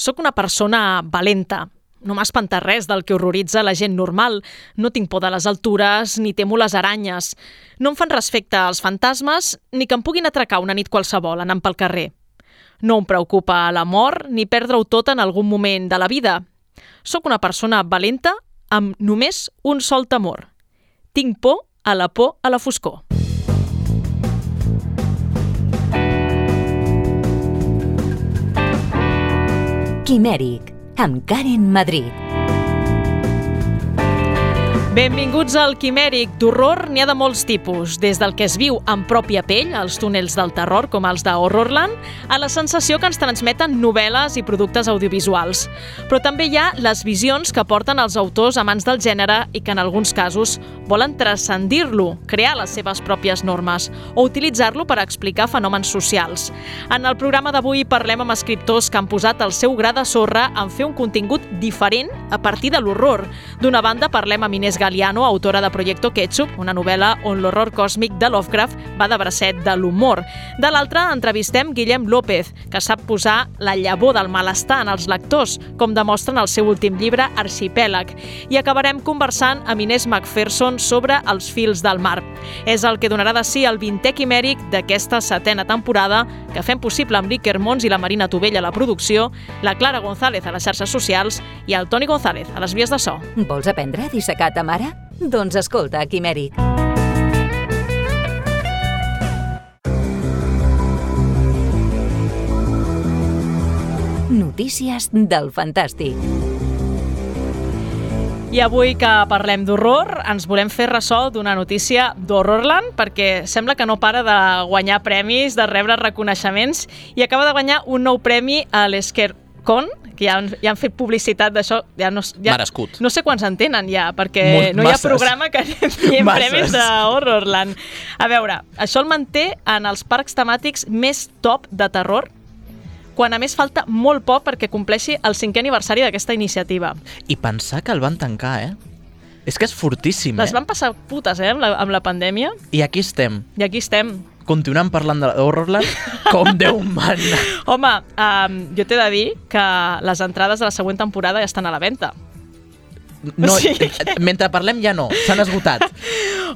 Soc una persona valenta. No m'espanta res del que horroritza la gent normal. No tinc por de les altures ni temo les aranyes. No em fan respecte als fantasmes ni que em puguin atracar una nit qualsevol anant pel carrer. No em preocupa la mort ni perdre-ho tot en algun moment de la vida. Sóc una persona valenta amb només un sol temor. Tinc por a la por a la foscor. Quimèric, amb Karen Madrid. Benvinguts al Quimèric. D'horror n'hi ha de molts tipus, des del que es viu en pròpia pell, els túnels del terror, com els de Horrorland, a la sensació que ens transmeten novel·les i productes audiovisuals. Però també hi ha les visions que porten els autors amants del gènere i que en alguns casos volen transcendir-lo, crear les seves pròpies normes o utilitzar-lo per explicar fenòmens socials. En el programa d'avui parlem amb escriptors que han posat el seu gra de sorra en fer un contingut diferent a partir de l'horror. D'una banda parlem amb Inés Galiano, autora de Proyecto Ketchup, una novel·la on l'horror còsmic de Lovecraft va de bracet de l'humor. De l'altra, entrevistem Guillem López, que sap posar la llavor del malestar en els lectors, com demostren el seu últim llibre, Arxipèlag. I acabarem conversant amb Inés McPherson sobre els fils del mar. És el que donarà de si el 20è quimèric d'aquesta setena temporada que fem possible amb l'Iker Mons i la Marina Tovella a la producció, la Clara González a les xarxes socials i el Toni González a les vies de so. Vols aprendre a dissecar ta mare? Doncs escolta, Quimèric. Notícies del Fantàstic. I avui que parlem d'horror, ens volem fer ressò d'una notícia d'Horrorland, perquè sembla que no para de guanyar premis, de rebre reconeixements, i acaba de guanyar un nou premi a l'Esquercon, que ja han, ja han fet publicitat d'això. Ja no, ja, Merescut. No sé quants en tenen ja, perquè Molt- no hi ha masses. programa que diem premis d'Horrorland. A veure, això el manté en els parcs temàtics més top de terror, quan a més falta molt poc perquè compleixi el cinquè aniversari d'aquesta iniciativa. I pensar que el van tancar, eh? És que és fortíssim, Les eh? van passar putes, eh, amb la, amb la pandèmia, I aquí estem, i aquí estem. Continuant parlant de Horrorland com Déu mana. Home, um, jo t'he de dir que les entrades de la següent temporada ja estan a la venda. No, Sí. eh, mentre parlem ja no, s'han esgotat.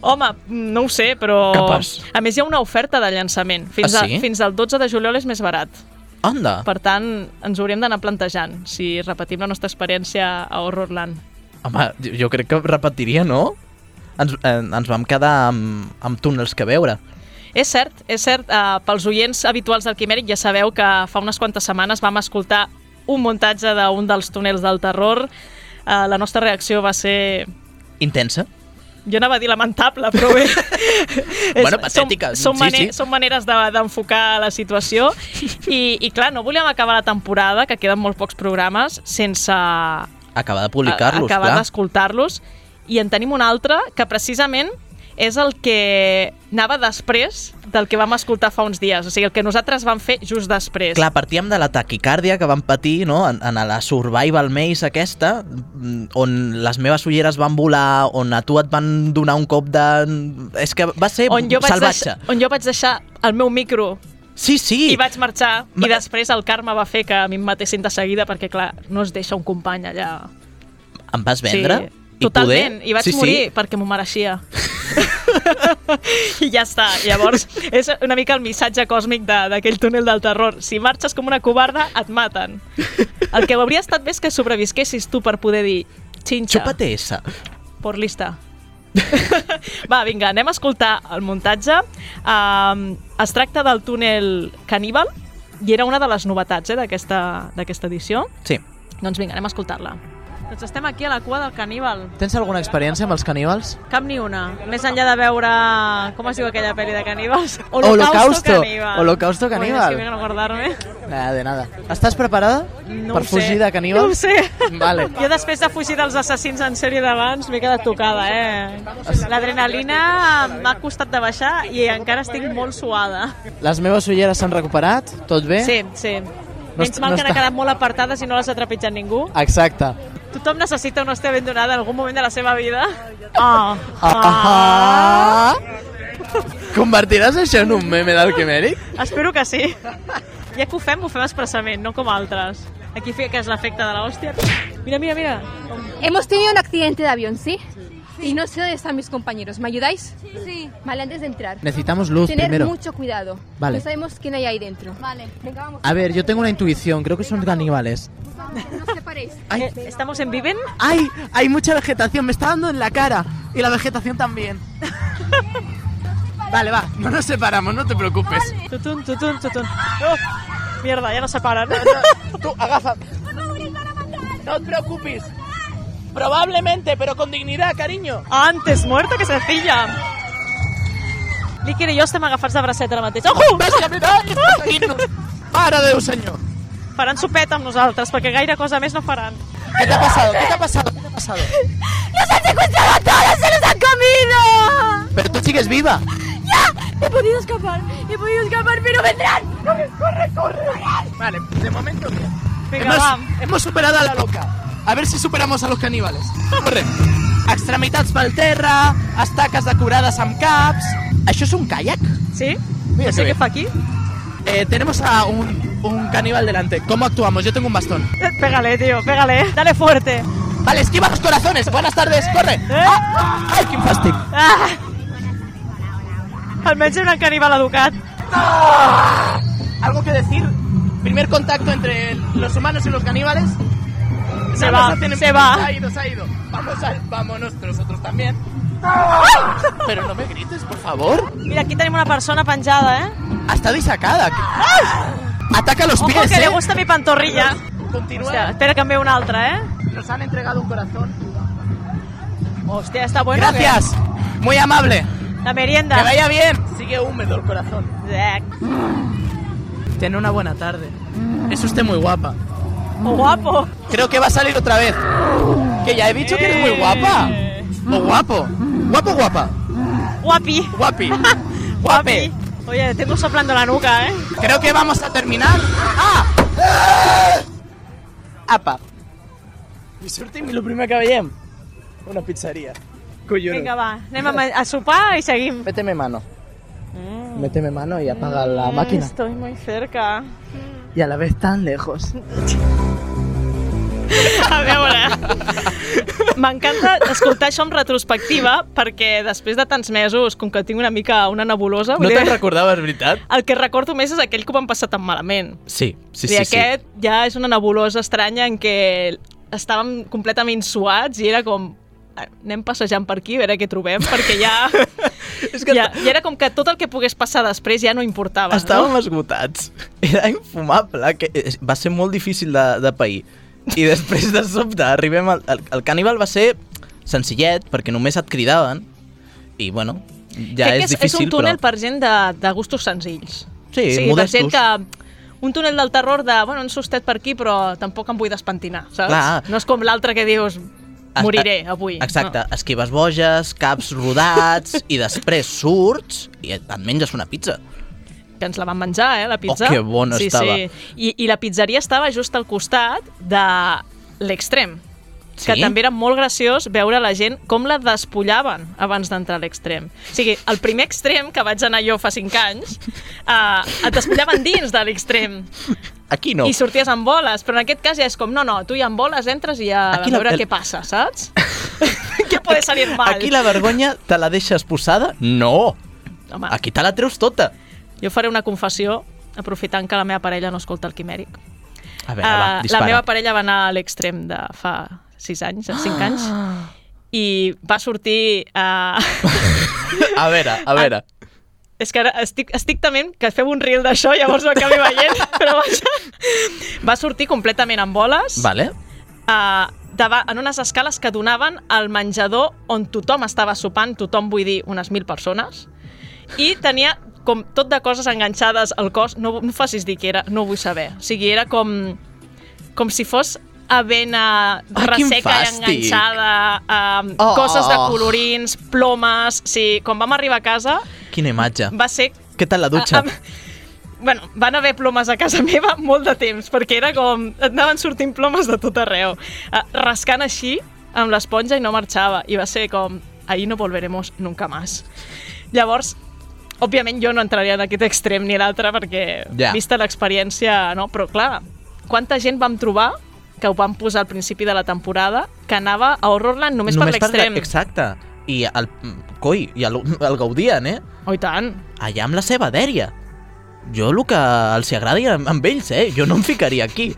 Home, no ho sé, però... Capaç. A més, hi ha una oferta de llançament. Fins, Ah, sí? a, fins al 12 de juliol és més barat. Anda, Per tant, ens hauríem d'anar plantejant si repetim la nostra experiència a Horrorland. home, jo crec que repetiria, no? Ens, eh, ens vam quedar amb, amb túnels que veure. És cert, és cert. Uh, pels oients habituals del Quimèric ja sabeu que fa unes quantes setmanes vam escoltar un muntatge d'un dels túnels del terror. Uh, la nostra reacció va ser Intensa. Jo anava a dir lamentable, però bé. Bueno, patètica, Són, són, sí, mane sí. són maneres de- d'enfocar la situació. I, I clar, no volíem acabar la temporada, que queden molt pocs programes, sense Acaba de publicar-los, acabar clar. d'escoltar-los. I en tenim un altre que precisament és el que anava després del que vam escoltar fa uns dies. O sigui, el que nosaltres vam fer just després. Clar, partíem de la taquicàrdia que vam patir no? en, en la Survival Maze aquesta, mm, on les meves ulleres van volar, on a tu et van donar un cop de... És que va ser on jo, salvatge. deixar, on jo vaig deixar el meu micro Sí, sí. i vaig marxar Ma- i després el karma va fer que a mi em matessin de seguida perquè, clar, no es deixa un company allà. Em vas vendre? Sí, totalment. I, poder? vaig sí, morir Sí. perquè m'ho mereixia. I ja està. Llavors, és una mica el missatge còsmic de- d'aquell túnel del terror. Si marxes com una covarda, et maten. El que hauria estat bé és que sobrevisquessis tu per poder dir xinxa, Chúpate esa. por lista. Va, vinga, anem a escoltar el muntatge. Um, es tracta del túnel caníbal i era una de les novetats eh, d'aquesta d'aquesta edició. Sí. Doncs vinga, anem a escoltar-la. Doncs estem aquí a la cua del caníbal. Tens alguna experiència amb els caníbals? Cap ni una. Més enllà de veure... Com es diu aquella pel·li de caníbals? Holocausto. caníbal. Holocausto Bueno, caníbal. és que vinc a acordarme. Nada, de nada. Estàs preparada No per fugir sé. de caníbals? No ho sé. Vale. Jo després de fugir dels assassins en sèrie d'abans m'he quedat tocada, eh? L'adrenalina m'ha costat de baixar i encara estic molt suada. Les meves ulleres s'han recuperat? Tot bé? Sí, sí. Menys mal no que han està- quedat molt apartades i no les ha trepitjat ningú. Exacte. Tothom necessita una hòstia ben donada en algun moment de la seva vida. Ah, Ah, ah. Convertiràs això en un meme del Quimèric? Espero que sí. Ja que ho fem, ho fem expressament, no com altres. Aquí fiques l'efecte de l'hòstia. Mira, mira, mira. Hemos tenido un accidente de avión, ¿sí? Y no sé dónde están mis compañeros. ¿Me ayudáis? Sí. Vale, antes de entrar. Necesitamos luz Tener primero. mucho cuidado. Vale. No sabemos quién hay ahí dentro. Vale. Venga, vamos. A ver, yo tengo una intuición, creo que son caníbales. No os separéis. Ay, Eh, ¿Estamos en Viven? ay, hay mucha vegetación, me está dando en la cara. Y la vegetación también. Vale, va, no nos separamos, no te preocupes. Tutun, tutun, tutun. Oh, mierda, ya nos separan. Tú, agafa. No te preocupes. Probablemente, pero con dignidad, cariño. Antes muerta que sencilla. Líquer i jo estem agafats de bracet ara mateix. Ojo! Vas caminar i estàs seguint-nos. Mare Déu, senyor. Faran sopeta amb nosaltres, perquè gaire cosa més no faran. ¿Qué te ha pasado? ¿Qué te ha pasado? ¿Qué te ha pasado? ¡Nos han secuestrado a todos! ¡Se nos han comido! Pero tú sigues viva. He podido escapar. He podido escapar, pero vendrán. ¡Corre, corre, corre! Vale, de momento bien. Vinga, hemos, va. hemos superado a la loca. A ver si superamos a los caníbales. Corre. Extremitats pel terra, estaques decorades amb caps... Això és un kayak? Sí? Mira no sé bé. fa aquí. Eh, tenemos a un, un caníbal delante. ¿Cómo actuamos? Yo tengo un bastón. Pégale, tío, pégale. Dale fuerte. Vale, esquiva los corazones. Buenas tardes, corre. Eh? Ah, ¡Ay, qué fàstic! Ah! Almenys era un caníbal educat. ¿Algo que decir? Primer contacto entre los humanos y los caníbales. Se va, se va. Se ha ido, se ha ido. Vamos a, vámonos nosotros también. Pero no me grites, por favor. Mira, aquí tenim una persona penjada, eh? Ha estado disacada. Ataca los Ojo, pies, que ¿eh? le gusta mi pantorrilla. Continúa. Hòstia, espera que ve una altra, eh? Nos han entregado un corazón. Hòstia, està bueno. Gracias. Muy amable. La merienda. Que vaya bien. Sigue húmedo el corazón. Eh, Tiene una buena tarde. Es usted muy guapa. Oh, guapo. Creo que va a salir otra vez. Que ya he dicho que eres muy guapa. O guapo. Guapo guapa. Guapi. Guapi. Guapi. Guape. Oye, tengo soplando la nuca, eh? Creo que vamos a terminar. ¡Ah! Apa. I sortim i el primer que veiem, una pizzeria. Collons. Vinga, va, anem a, a sopar i seguim. Méteme mano. Méteme mano y apaga la máquina. Estoy muy cerca. Y a la vez tan lejos. A veure, m'encanta escoltar això en retrospectiva perquè després de tants mesos, com que tinc una mica una nebulosa, No te'n recordaves, veritat? el que recordo més és aquell que ho van passar tan malament. Sí, sí, I sí. sí. aquest ja és una nebulosa estranya en què estàvem completament suats i era com "Ah, anem passejant per aquí a veure què trobem, perquè ja, És que ja, ja era com que tot el que pogués passar després ja no importava. Estàvem no? esgotats. Era infumable. Que eh, va ser molt difícil de, de pair. I després de sobte arribem al... El, el caníbal va ser senzillet, perquè només et cridaven. I, bueno, ja Crec que és, difícil, és un túnel però... per gent de, de gustos senzills. Sí, o sigui, per modestos. gent que... Un túnel del terror de, bueno, un sustet per aquí, però tampoc em vull despentinar, saps? Clar. No és com l'altre que dius, moriré avui. Exacte, No. esquives boges, caps rodats, i després surts i et menges una pizza. Que ens la vam menjar, eh, la pizza. Oh, que bona sí, estava. Sí. I, I la pizzeria estava just al costat de l'extrem. Sí? Que també era molt graciós veure la gent com la despullaven abans d'entrar a l'extrem. O sigui, el primer extrem, que vaig anar jo fa 5 anys, eh, et despullaven dins de l'extrem Aquí no. i sorties amb boles, però en aquest cas ja és com, no, no, tu ja amb boles entres i ja Aquí a la- veure el- què passa, saps? què pot salir mal? Aquí la vergonya te la deixes posada? No! Home, Aquí te la treus tota. Jo faré una confessió, aprofitant que la meva parella no escolta el quimèric. A veure, va, Ah, dispara. la meva parella va anar a l'extrem de fa 6 anys, 5 anys, i va sortir... Uh... A veure, a veure. És que ara estic, estic tement que feu un reel d'això, llavors ho acabi veient, però vaja. Va sortir completament amb boles, Vale. uh, davant, en unes escales que donaven al menjador on tothom estava sopant, tothom vull dir unes mil persones, i tenia com tot de coses enganxades al cos, no, no facis dir que era, no vull saber. O sigui, era com, com si fos avena quin resseca i enganxada, um, Oh. coses de colorins, plomes... Sí, quan vam arribar a casa Quina imatge. va ser... Què tal la dutxa? a- a- bueno, van haver plomes a casa meva molt de temps, perquè era com... anaven sortint plomes de tot arreu. Uh, rascant així, amb l'esponja, i no marxava. I va ser com... Ahí no volveremos nunca más. Llavors, òbviament jo no entraria en aquest extrem ni l'altre, perquè Ja. vista l'experiència, no? Però clar, quanta gent vam trobar que ho vam posar al principi de la temporada, que anava a Horrorland només, per l'extrem. Exacte. I el, coi, i el, el gaudien, eh? Oh, i tant. Allà amb la seva dèria. Jo el que els agradi amb ells, eh? Jo no em ficaria aquí.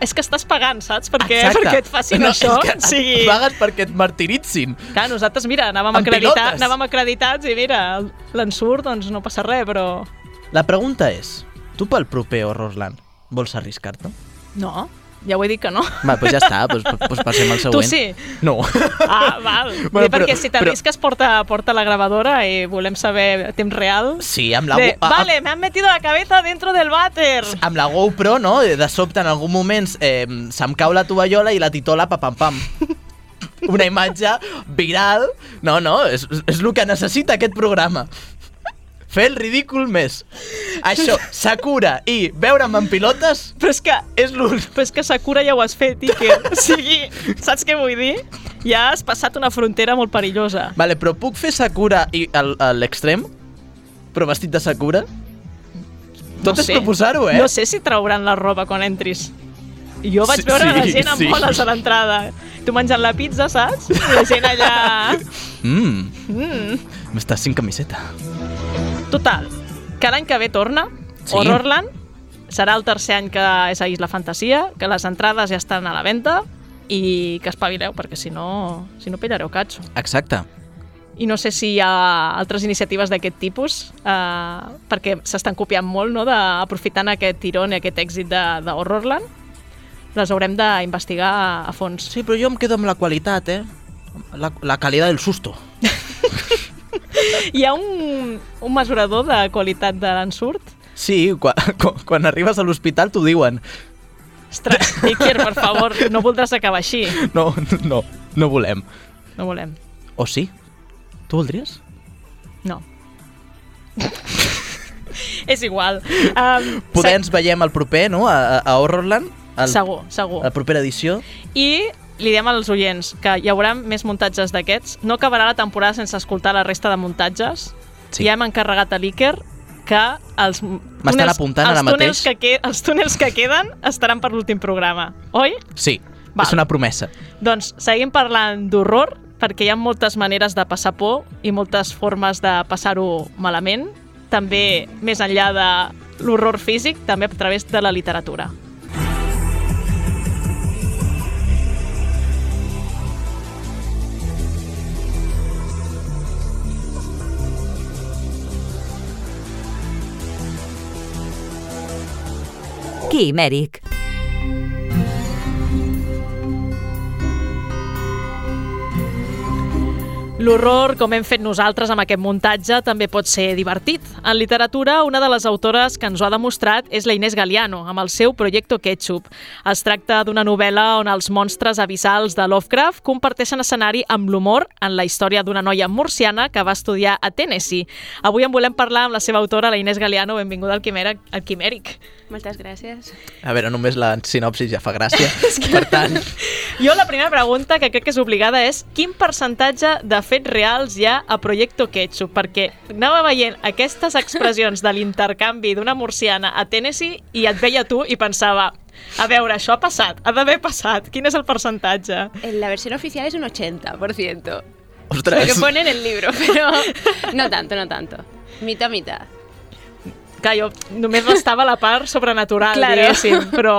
És que estàs pagant, saps? Perquè, Exacte. perquè et facin no, això. És que o sigui, Pagues perquè et martiritzin. clar, nosaltres, mira, anàvem, acreditat, pilotes. anàvem acreditats i mira, l'ensurt, doncs no passa res, però... La pregunta és, tu pel proper Horrorland vols arriscar-te? No, ja ho he dit que no. Va, doncs ja està, doncs, doncs passem al següent. Tu sí? No. Ah, val. Bueno, Bueno, però- perquè si però- t'arrisques porta, porta la grabadora i volem saber a temps real. Sí, amb la, De, Go- a- vale, me han metido la cabeza dentro del váter. amb la GoPro, no? De sobte, en algun moment, eh, se'm cau la tovallola i la titola pa pam pam. Una imatge viral. No, no, és, és el que necessita aquest programa. Fer el ridícul més. Això, Sakura i veure'm en pilotes Però és que és l'únic. però és que Sakura ja ho has fet, Iker. O sigui, saps què vull dir? Ja has passat una frontera molt perillosa. Vale, però puc fer Sakura i al- a l'extrem? Però vestit de Sakura? Tot és proposar-ho, eh? No sé si trauran la roba quan entris. Jo vaig Sí, veure la sí, gent amb sí. boles a l'entrada. Tu menjant la pizza, saps? I la gent allà... Mmm, Mm. m'estàs sin camiseta. Total, que l'any que ve torna, Sí. Horrorland, serà el tercer any que és a Isla Fantasia, que les entrades ja estan a la venda i que espavileu, perquè si no, si no pillareu catxo. Exacte. I no sé si hi ha altres iniciatives d'aquest tipus, eh, perquè s'estan copiant molt, no?, d'aprofitant aquest tirón i aquest èxit de, de Horrorland. Les haurem d'investigar a fons. Sí, però jo em quedo amb la qualitat, eh? La, la qualitat del susto. Hi ha un, un mesurador de qualitat de l'ensurt? Sí, quan, quan, arribes a l'hospital t'ho diuen. Ostres, Iker, per favor, no voldràs acabar així. No, no, no volem. No volem. O sí? Tu voldries? No. és igual. Um, Poder ens veiem el proper, no?, a, a Horrorland. El, Segur, segur. La propera edició. I li diem als oients que hi haurà més muntatges d'aquests. No acabarà la temporada sense escoltar la resta de muntatges. Sí. Ja hem encarregat a l'Iker que els túnels- apuntant els ara túnels mateix. Que que, els túnels que queden estaran per l'últim programa, oi? Sí, Val. és una promesa. Doncs seguim parlant d'horror, perquè hi ha moltes maneres de passar por i moltes formes de passar-ho malament, també més enllà de l'horror físic, també a través de la literatura. Quimèric. L'horror, com hem fet nosaltres amb aquest muntatge, també pot ser divertit. En literatura, una de les autores que ens ho ha demostrat és la Inés Galiano, amb el seu Proyecto Ketchup. Es tracta d'una novel·la on els monstres abissals de Lovecraft comparteixen escenari amb l'humor en la història d'una noia murciana que va estudiar a Tennessee. Avui en volem parlar amb la seva autora, la Inés Galiano. Benvinguda al, Quimèric. al Quimèric. Moltes gràcies. A veure, només la sinopsis ja fa gràcia. Per tant, Jo la primera pregunta que crec que és obligada és quin percentatge de fets reals ha a Proyecto Ketchup? Perquè anava veient aquestes expressions de l'intercanvi d'una murciana a Tennessee i et veia tu i pensava a veure, això ha passat, ha d'haver passat. Quin és el percentatge? En la versión oficial es un 80%. Lo ostres, que pone en el libro, pero no tanto, no tanto. Mitad, mitad. Que jo només restava la part sobrenatural, Claro. diguéssim, però...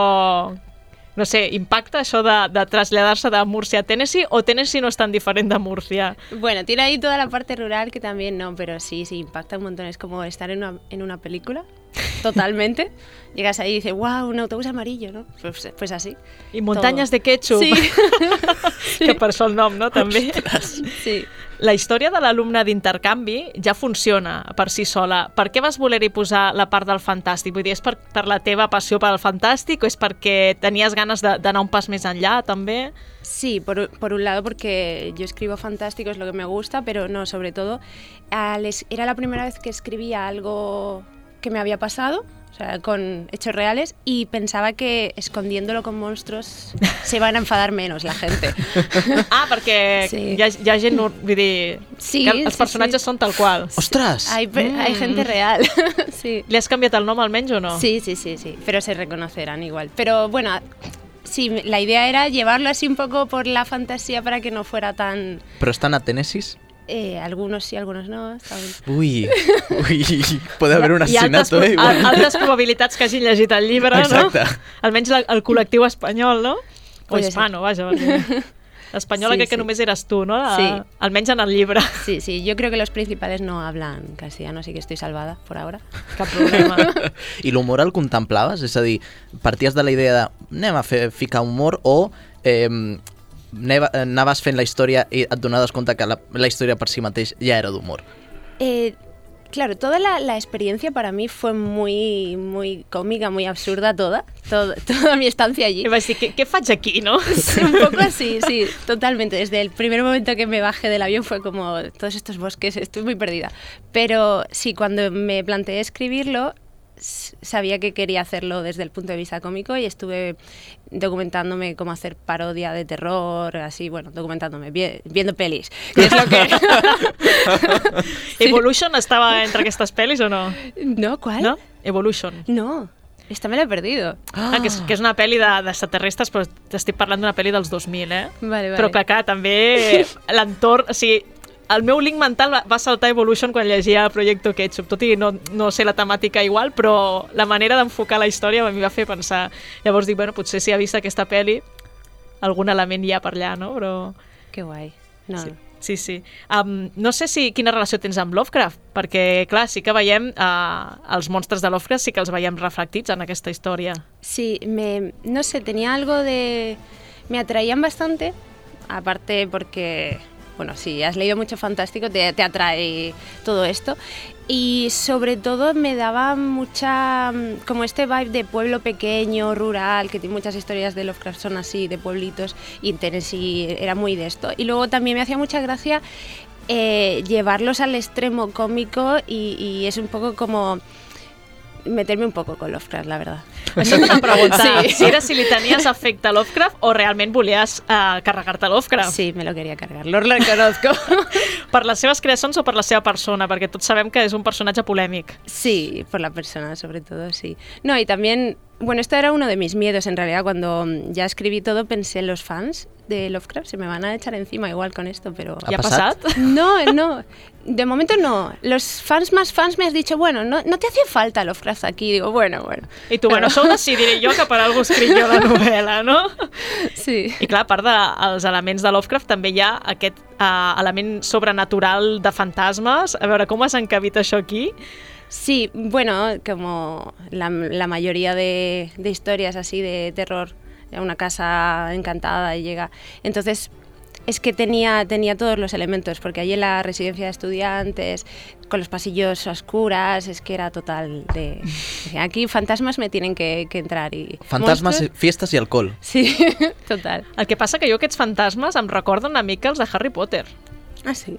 No sé, impacta això de, de traslladar-se de Múrcia a Tennessee o Tennessee no és tan diferent de Múrcia? Bueno, tiene ahí toda la parte rural que también no, pero sí, sí, impacta un montón. Es como estar en una, en una película, totalmente. Llegas ahí y dices, wow, un autobús amarillo, ¿no? Pues, pues así. I muntanyes de ketchup, Sí. que per el nom, no? També. Sí. La història de l'alumne d'intercanvi ja funciona per si sola. Per què vas voler-hi posar la part del fantàstic? Vull dir, és per, per la teva passió per al fantàstic o és perquè tenies ganes d'anar un pas més enllà, també? Sí, por, por un lado porque yo escribo fantástico, es lo que me gusta, pero no, sobre todo, es- era la primera vez que escribía algo que me había pasado, o sea, con hechos reales, y pensaba que escondiéndolo con monstruos se van a enfadar menos la gente. Ah, perquè Sí. hi, ha, hi ha gent... Vull dir, Sí, que els sí, personatges sí. són tal qual. Ostres! Hay, pe- hay gente real, sí. Li has canviat el nom almenys o no? Sí, sí, sí, sí, pero se reconocerán igual. Pero bueno, sí, la idea era llevarlo así un poco por la fantasía para que no fuera tan... Però estan a Tennessee? Eh, algunos sí, algunos no. estaban- Ui, ui, puede haver un Hi ha altres, eh? igual. probabilitats que hagin llegit el llibre, Exacte. no? Almenys la, el col·lectiu espanyol, no? O Puede hispano, vaja. perquè L'espanyola Sí, crec que sí. només eres tu, no? La, Sí. Almenys en el llibre. Sí, sí, yo creo que los principales no hablan castellano, así que estoy salvada por ahora. Cap problema. I l'humor el contemplaves? És a dir, parties de la idea de anem a fer, ficar humor o eh, anaves fent la història i et donaves compte que la, la història per si mateix ja era d'humor? Eh, claro, toda la, la experiencia para mí fue muy, muy cómica, muy absurda toda, todo- toda mi estancia allí. Què faig aquí, no? Sí, un poco así, sí, totalmente. Desde el primer momento que me bajé del avión fue como todos estos bosques, estoy muy perdida. Pero sí, cuando me planteé escribirlo, sabía que quería hacerlo desde el punto de vista cómico y estuve documentándome cómo hacer parodia de terror, así, bueno, documentándome, vi- viendo pelis. que es lo que... Evolution estava entre aquestes pel·lis o no? no, ¿cuál? No? Evolution. No, esta me la he perdido. Ah, que, és, que és una pel·li de- d'extraterrestres, però t'estic parlant d'una pel·li dels 2000, eh? Vale, vale. Però clar, clar, també l'entorn... O sigui, el meu link mental va, saltar Evolution quan llegia Projecto Ketchup, tot i no, no sé la temàtica igual, però la manera d'enfocar la història m'hi va fer pensar. Llavors dic, bueno, potser si ha vist aquesta pel·li, algun element hi ha per allà, no? Però... Qué guay. No. Sí, sí. sí. Um, no sé si quina relació tens amb Lovecraft, perquè, clar, sí que veiem uh, els monstres de Lovecraft, sí que els veiem reflectits en aquesta història. Sí, me, no sé, tenía algo de... Me atraían bastante, aparte porque, bueno, si has leído mucho fantástico, te, te atrae todo esto. Y sobre todo me daba mucha, mm, como este vibe de pueblo pequeño, rural, que tiene muchas historias de Lovecraft son así, de pueblitos, y era muy de esto. Y luego también me hacía mucha gracia eh, llevarlos al extremo cómico y es un poco como meterme un poco con Lovecraft, la verdad. Això vam preguntar, Sí. si era si li tenies afecte a Lovecraft o realment volies uh, carregar-te Lovecraft. Sí, me lo quería cargar, lo reconozco. Per les seves creacions o per la seva persona? Perquè tots sabem que és un personatge polèmic. Sí, por la persona sobre todo, sí. No, y también, bueno, esto era uno de mis miedos en realidad. Cuando ya escribí todo pensé en los fans de Lovecraft, se me van a echar encima igual con esto, pero... ¿Ha I ha passat? passat? No, no. De momento no. Los fans más fans me has dicho, bueno, no, no te hacía falta Lovecraft aquí. Digo, bueno, bueno. I tu, bueno, ho decidiré jo que per algú escric jo la novel·la, no? Sí. I clar, a part dels elements de Lovecraft, també hi ha aquest uh, element sobrenatural de fantasmes. A veure, com has encabit això aquí? Sí, bueno, como la, la mayoría de, de historias así de terror, una casa encantada y llega. Entonces, es que tenía, tenía todos los elementos, porque allí en la residencia de estudiantes, con los pasillos a oscuras, es que era total de... Aquí fantasmas me tienen que, que entrar y... Fantasmes, monstruos- fiestes i alcohol. Sí, total. El que passa que jo aquests fantasmes em recorden una mica els de Harry Potter. Ah, sí.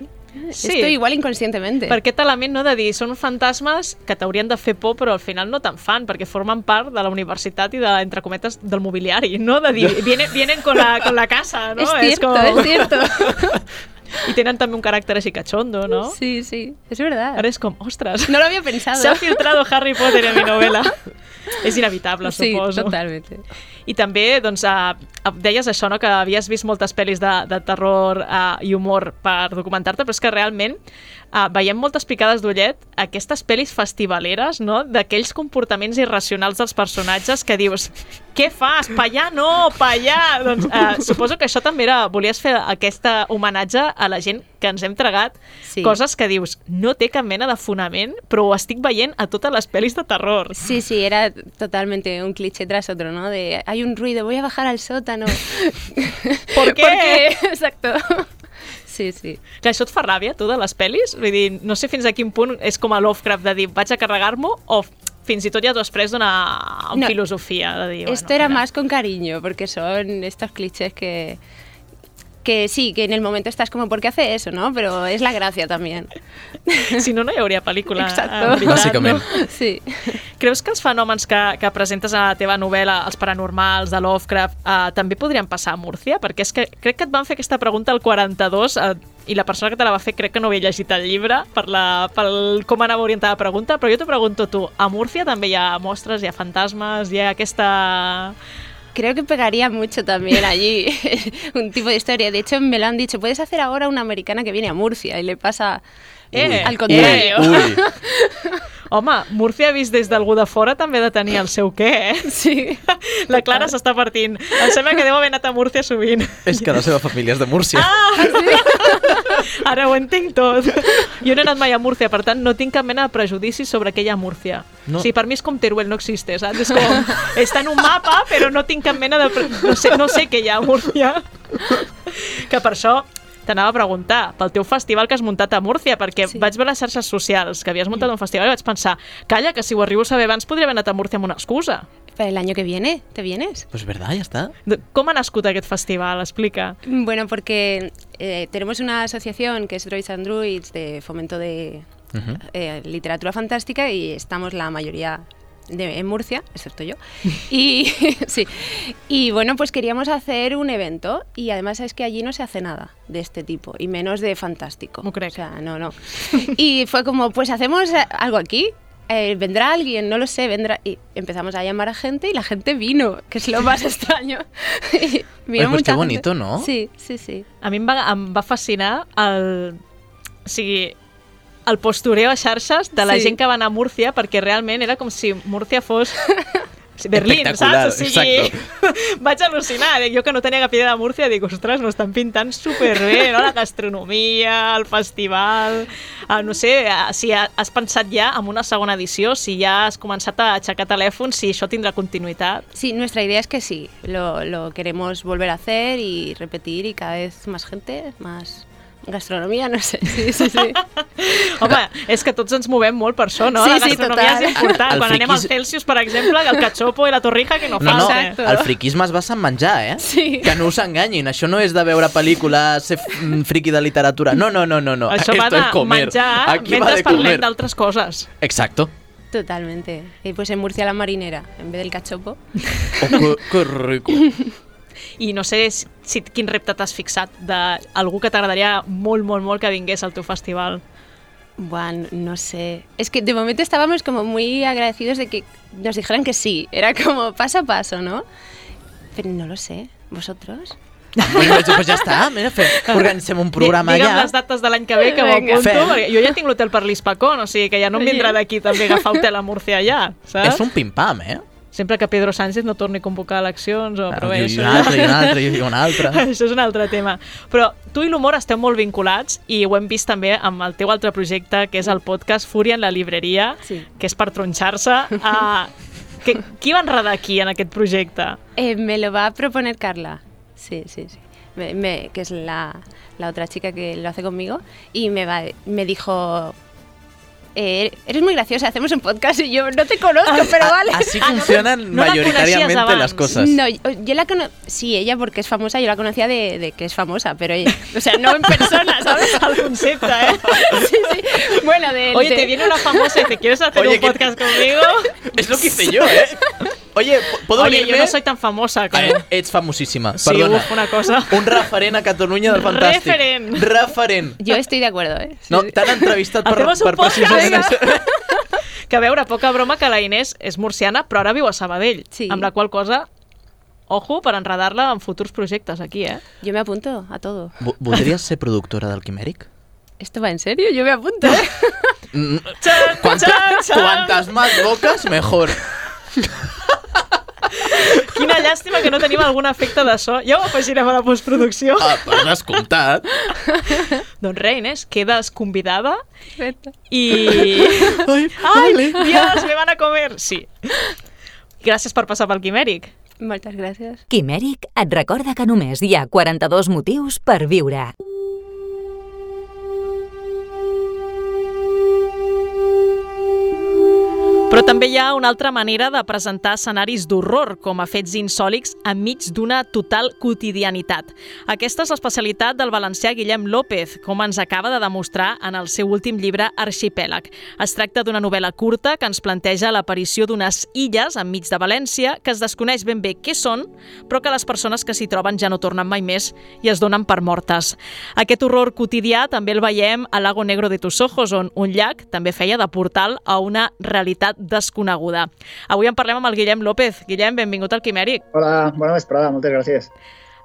Sí. Esto igual inconscientemente. Per aquest element no de dir, són fantasmes que t'haurien de fer por, però al final no te'n fan, perquè formen part de la universitat i de, entre cometes, del mobiliari, no? De dir, vienen, vienen con, la, con la casa, no? Es cierto, es cierto. I tenen també un caràcter així cachondo, no? Sí, sí, es verdad. Ara és com, ostres, No lo había pensado. s'ha filtrado Harry Potter en mi novela. és inevitable, Sí, suposo. totalmente. I també, doncs, uh, deies això, no?, que havies vist moltes pel·lis de, de terror uh, i humor per documentar-te, però és que realment uh, veiem moltes picades d'ullet aquestes pel·lis festivaleres, no?, d'aquells comportaments irracionals dels personatges que dius, què fas? Pa allà no, pa allà! Doncs uh, suposo que això també era... Volies fer aquest homenatge a la gent que ens hem tragat Sí. coses que dius, no té cap mena de fonament, però ho estic veient a totes les pel·lis de terror. Sí, sí, era totalmente un cliché tras otro, ¿no? De hay un ruido, voy a bajar al sótano. ¿Por qué? Exacto. Sí, sí. Que això et fa ràbia, tu, de les pel·lis? Vull dir, no sé fins a quin punt és com a Lovecraft de dir, vaig a carregar-m'ho, o fins i tot ja després d'una No. filosofia de dir... Esto era mira. más con cariño, porque son estos clichés que que sí, que en el momento estás como, ¿por qué hace eso, no? Pero es la gracia también. Si no, no hi hauria pel·lícula. Exacto. en veritat, Bàsicament. No? Sí. Creus que els fenòmens que, que presentes a la teva novel·la, els paranormals, de Lovecraft, eh, també podrien passar a Múrcia? Perquè és que crec que et van fer aquesta pregunta al 42 eh, i la persona que te la va fer crec que no havia llegit el llibre per, la, pel com anava orientada la pregunta, però jo t'ho pregunto tu, a Múrcia també hi ha mostres, hi ha fantasmes, hi ha aquesta... Creo que pegaría mucho también allí un tipo de historia. De hecho, me lo han dicho, puedes hacer ahora una americana que viene a Murcia y le pasa Eh, al contrario. Home, Múrcia vist des d'algú de fora també ha de tenir el seu què, eh? Sí. La Clara s'està partint. Em sembla que deu haver anat a Múrcia sovint. és que la seva família és de Múrcia. Ah, Ara ho entenc tot. Jo no he anat mai a Múrcia, per tant, no tinc cap mena de prejudici sobre què hi ha a Múrcia. No. No. O sigui, per mi és com Teruel, no existe, saps? És com, està en un mapa, però no tinc cap mena de... pre- No sé, no sé què hi ha a Múrcia. Que per això t'anava a preguntar pel teu festival que has muntat a Múrcia, perquè sí. Vaig veure les xarxes socials que havies muntat un festival i vaig pensar, calla, que si ho arribo a saber abans podria haver anat a Múrcia amb una excusa. Para el año que viene, ¿te vienes? Pues verdad, ja està. Com ha nascut aquest festival? Explica. Bueno, porque eh, tenemos una asociación que es Droids and Druids de fomento de Ujú. eh, literatura fantástica y estamos la mayoría de- en Murcia, excepto yo. Y sí. Y bueno, pues queríamos hacer un evento y además es que allí no se hace nada de este tipo y menos de fantástico. M'ho crec. O sea, no, no. Y fue como, pues hacemos eh, algo aquí. Eh, vendrá alguien, no lo sé, vendrá. Y empezamos a llamar a gente y la gente vino, que es lo más extraño. Vino Oye, pues qué mucha gente. bonito, ¿no? Sí, sí, sí. A mi em va, em va fascinar el... O sigui, el postureo a xarxes de la Sí. gent que va anar a Múrcia, perquè realment era com si Múrcia fos... Berlín, saps? O sigui, vaig al·lucinar. Jo que no tenia cap idea de Múrcia, dic, ostres, no estan pintant superbé, no? La gastronomia, el festival... Uh, no sé, uh, si ha- has pensat ja en una segona edició, si ja has començat a aixecar telèfon, si això tindrà continuïtat. Sí, nuestra idea es que sí, lo, lo queremos volver a hacer y repetir y cada vez más gente, más gastronomía, no sé. Sí, sí, sí. Home, és que tots ens movem molt per això, no? Sí, la sí, gastronomia total. és important. El Quan anem al friquis- Celsius, per exemple, el cachopo i la torrija, que no, No, no, falta. Exacto. el friquisme es basa en menjar, eh? Sí. Que no us enganyin, això no és de veure pel·lícules, ser mm, friqui de literatura. No, no, no, no. no. Això Esto va de comer. menjar Aquí mentre de parlem d'altres coses. Exacto. Totalmente. Y pues en Murcia la marinera, en vez del cachopo. Oh, que, que rico. I no sé si, quin repte t'has fixat d'algú que t'agradaria molt, molt, molt que vingués al teu festival. Bueno, no sé. Es que de momento estábamos como muy agradecidos de que nos dijeran que sí. Era como paso a paso, ¿no? Pero no lo sé. ¿Vosotros? bueno, pues ja està, mira, fem, organitzem un programa Di- Digue'm allà. les dates de l'any que ve que ho Vinga. apunto, jo ja tinc l'hotel per l'Hispacón, o sigui que ja no em vindrà d'aquí també agafar hotel a Múrcia allà, saps? És un pim-pam, eh? Sempre que Pedro Sánchez no torni a convocar eleccions o Ah, però bé, I un altre, i un altre, i un altre. Això és un altre tema. Però tu i l'humor esteu molt vinculats i ho hem vist també amb el teu altre projecte, que és el podcast Fúria en la libreria, Sí. que és per tronxar-se. Uh, que, qui va enredar aquí en aquest projecte? Eh, me lo va a proponer Carla. Sí, sí, sí. Me- me- que es la, la otra chica que lo hace conmigo. Y me, va, me dijo... eh, eres muy graciosa, hacemos un podcast y yo no te conozco, pero vale. Así Ah, no, funcionan no la mayoritariamente coneixías las cosas. No, yo, yo la conozco. Sí, ella porque es famosa, yo la conocía de, de que es famosa, pero ella. O sea, no en persona, ¿sabes? El concepte, eh? Sí, sí. Bueno, de. Oye, de- te viene una famosa y te ¿quieres hacer Oye, un podcast conmigo? Es lo que hice yo, ¿eh? Oye, ¿puedo Oye, unirme? yo no soy tan famosa como... Eh, ets famosíssima, Sí, perdona. uf, una cosa. Un referent a Catalunya del Fantàstic. Referent. Referent. Yo estoy de acuerdo, ¿eh? Sí, No, t'han entrevistat per, Hacemos per precisament podcast. això. Que a veure, poca broma que la Inés és murciana, però ara viu a Sabadell. Sí. Amb la qual cosa, ojo, per enredar-la en futurs projectes aquí, eh? Yo me apunto a todo. Vo- Voldries ser productora del Quimèric? ¿Esto va en serio? Yo me apunto, ¿eh? Mm, Xan, Quanta, xan, xan. Quantas más bocas, mejor. Quina llàstima que no tenim algun efecte de so. Ja ho afegirem a la postproducció. Ah, per descomptat. Doncs res, Inés, quedes convidada Perfecto. i... Ai, Ai, vale. Dios, me van a comer! Sí. Gràcies per passar pel Quimèric. Muchas gracias. Quimèric et recorda que només hi ha 42 motius per viure. Però també hi ha una altra manera de presentar escenaris d'horror, com a fets insòlics enmig d'una total quotidianitat. Aquesta és l'especialitat del valencià Guillem López, com ens acaba de demostrar en el seu últim llibre Arxipèlag. Es tracta d'una novel·la curta que ens planteja l'aparició d'unes illes enmig de València que es desconeix ben bé què són, però que les persones que s'hi troben ja no tornen mai més i es donen per mortes. Aquest horror quotidià també el veiem a Lago Negro de tus ojos, on un llac també feia de portal a una realitat desconeguda. Avui en parlem amb el Guillem López. Guillem, benvingut al Quimèric. Hola, bona vesprada, moltes gràcies.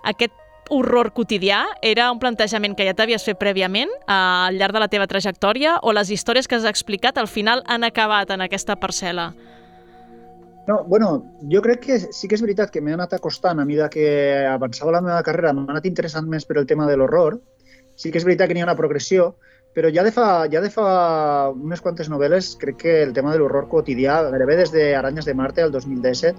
Aquest horror quotidià era un plantejament que ja t'havies fet prèviament al llarg de la teva trajectòria o les històries que has explicat al final han acabat en aquesta parcel·la? No, bueno, jo crec que sí que és veritat que m'he anat acostant a mesura que avançava la meva carrera, m'ha anat interessant més per el tema de l'horror. Sí que és veritat que n'hi ha una progressió, però ja de, fa, ja de fa unes quantes novel·les crec que el tema de l'horror quotidià, gairebé des de Aranyes de Marte al 2017,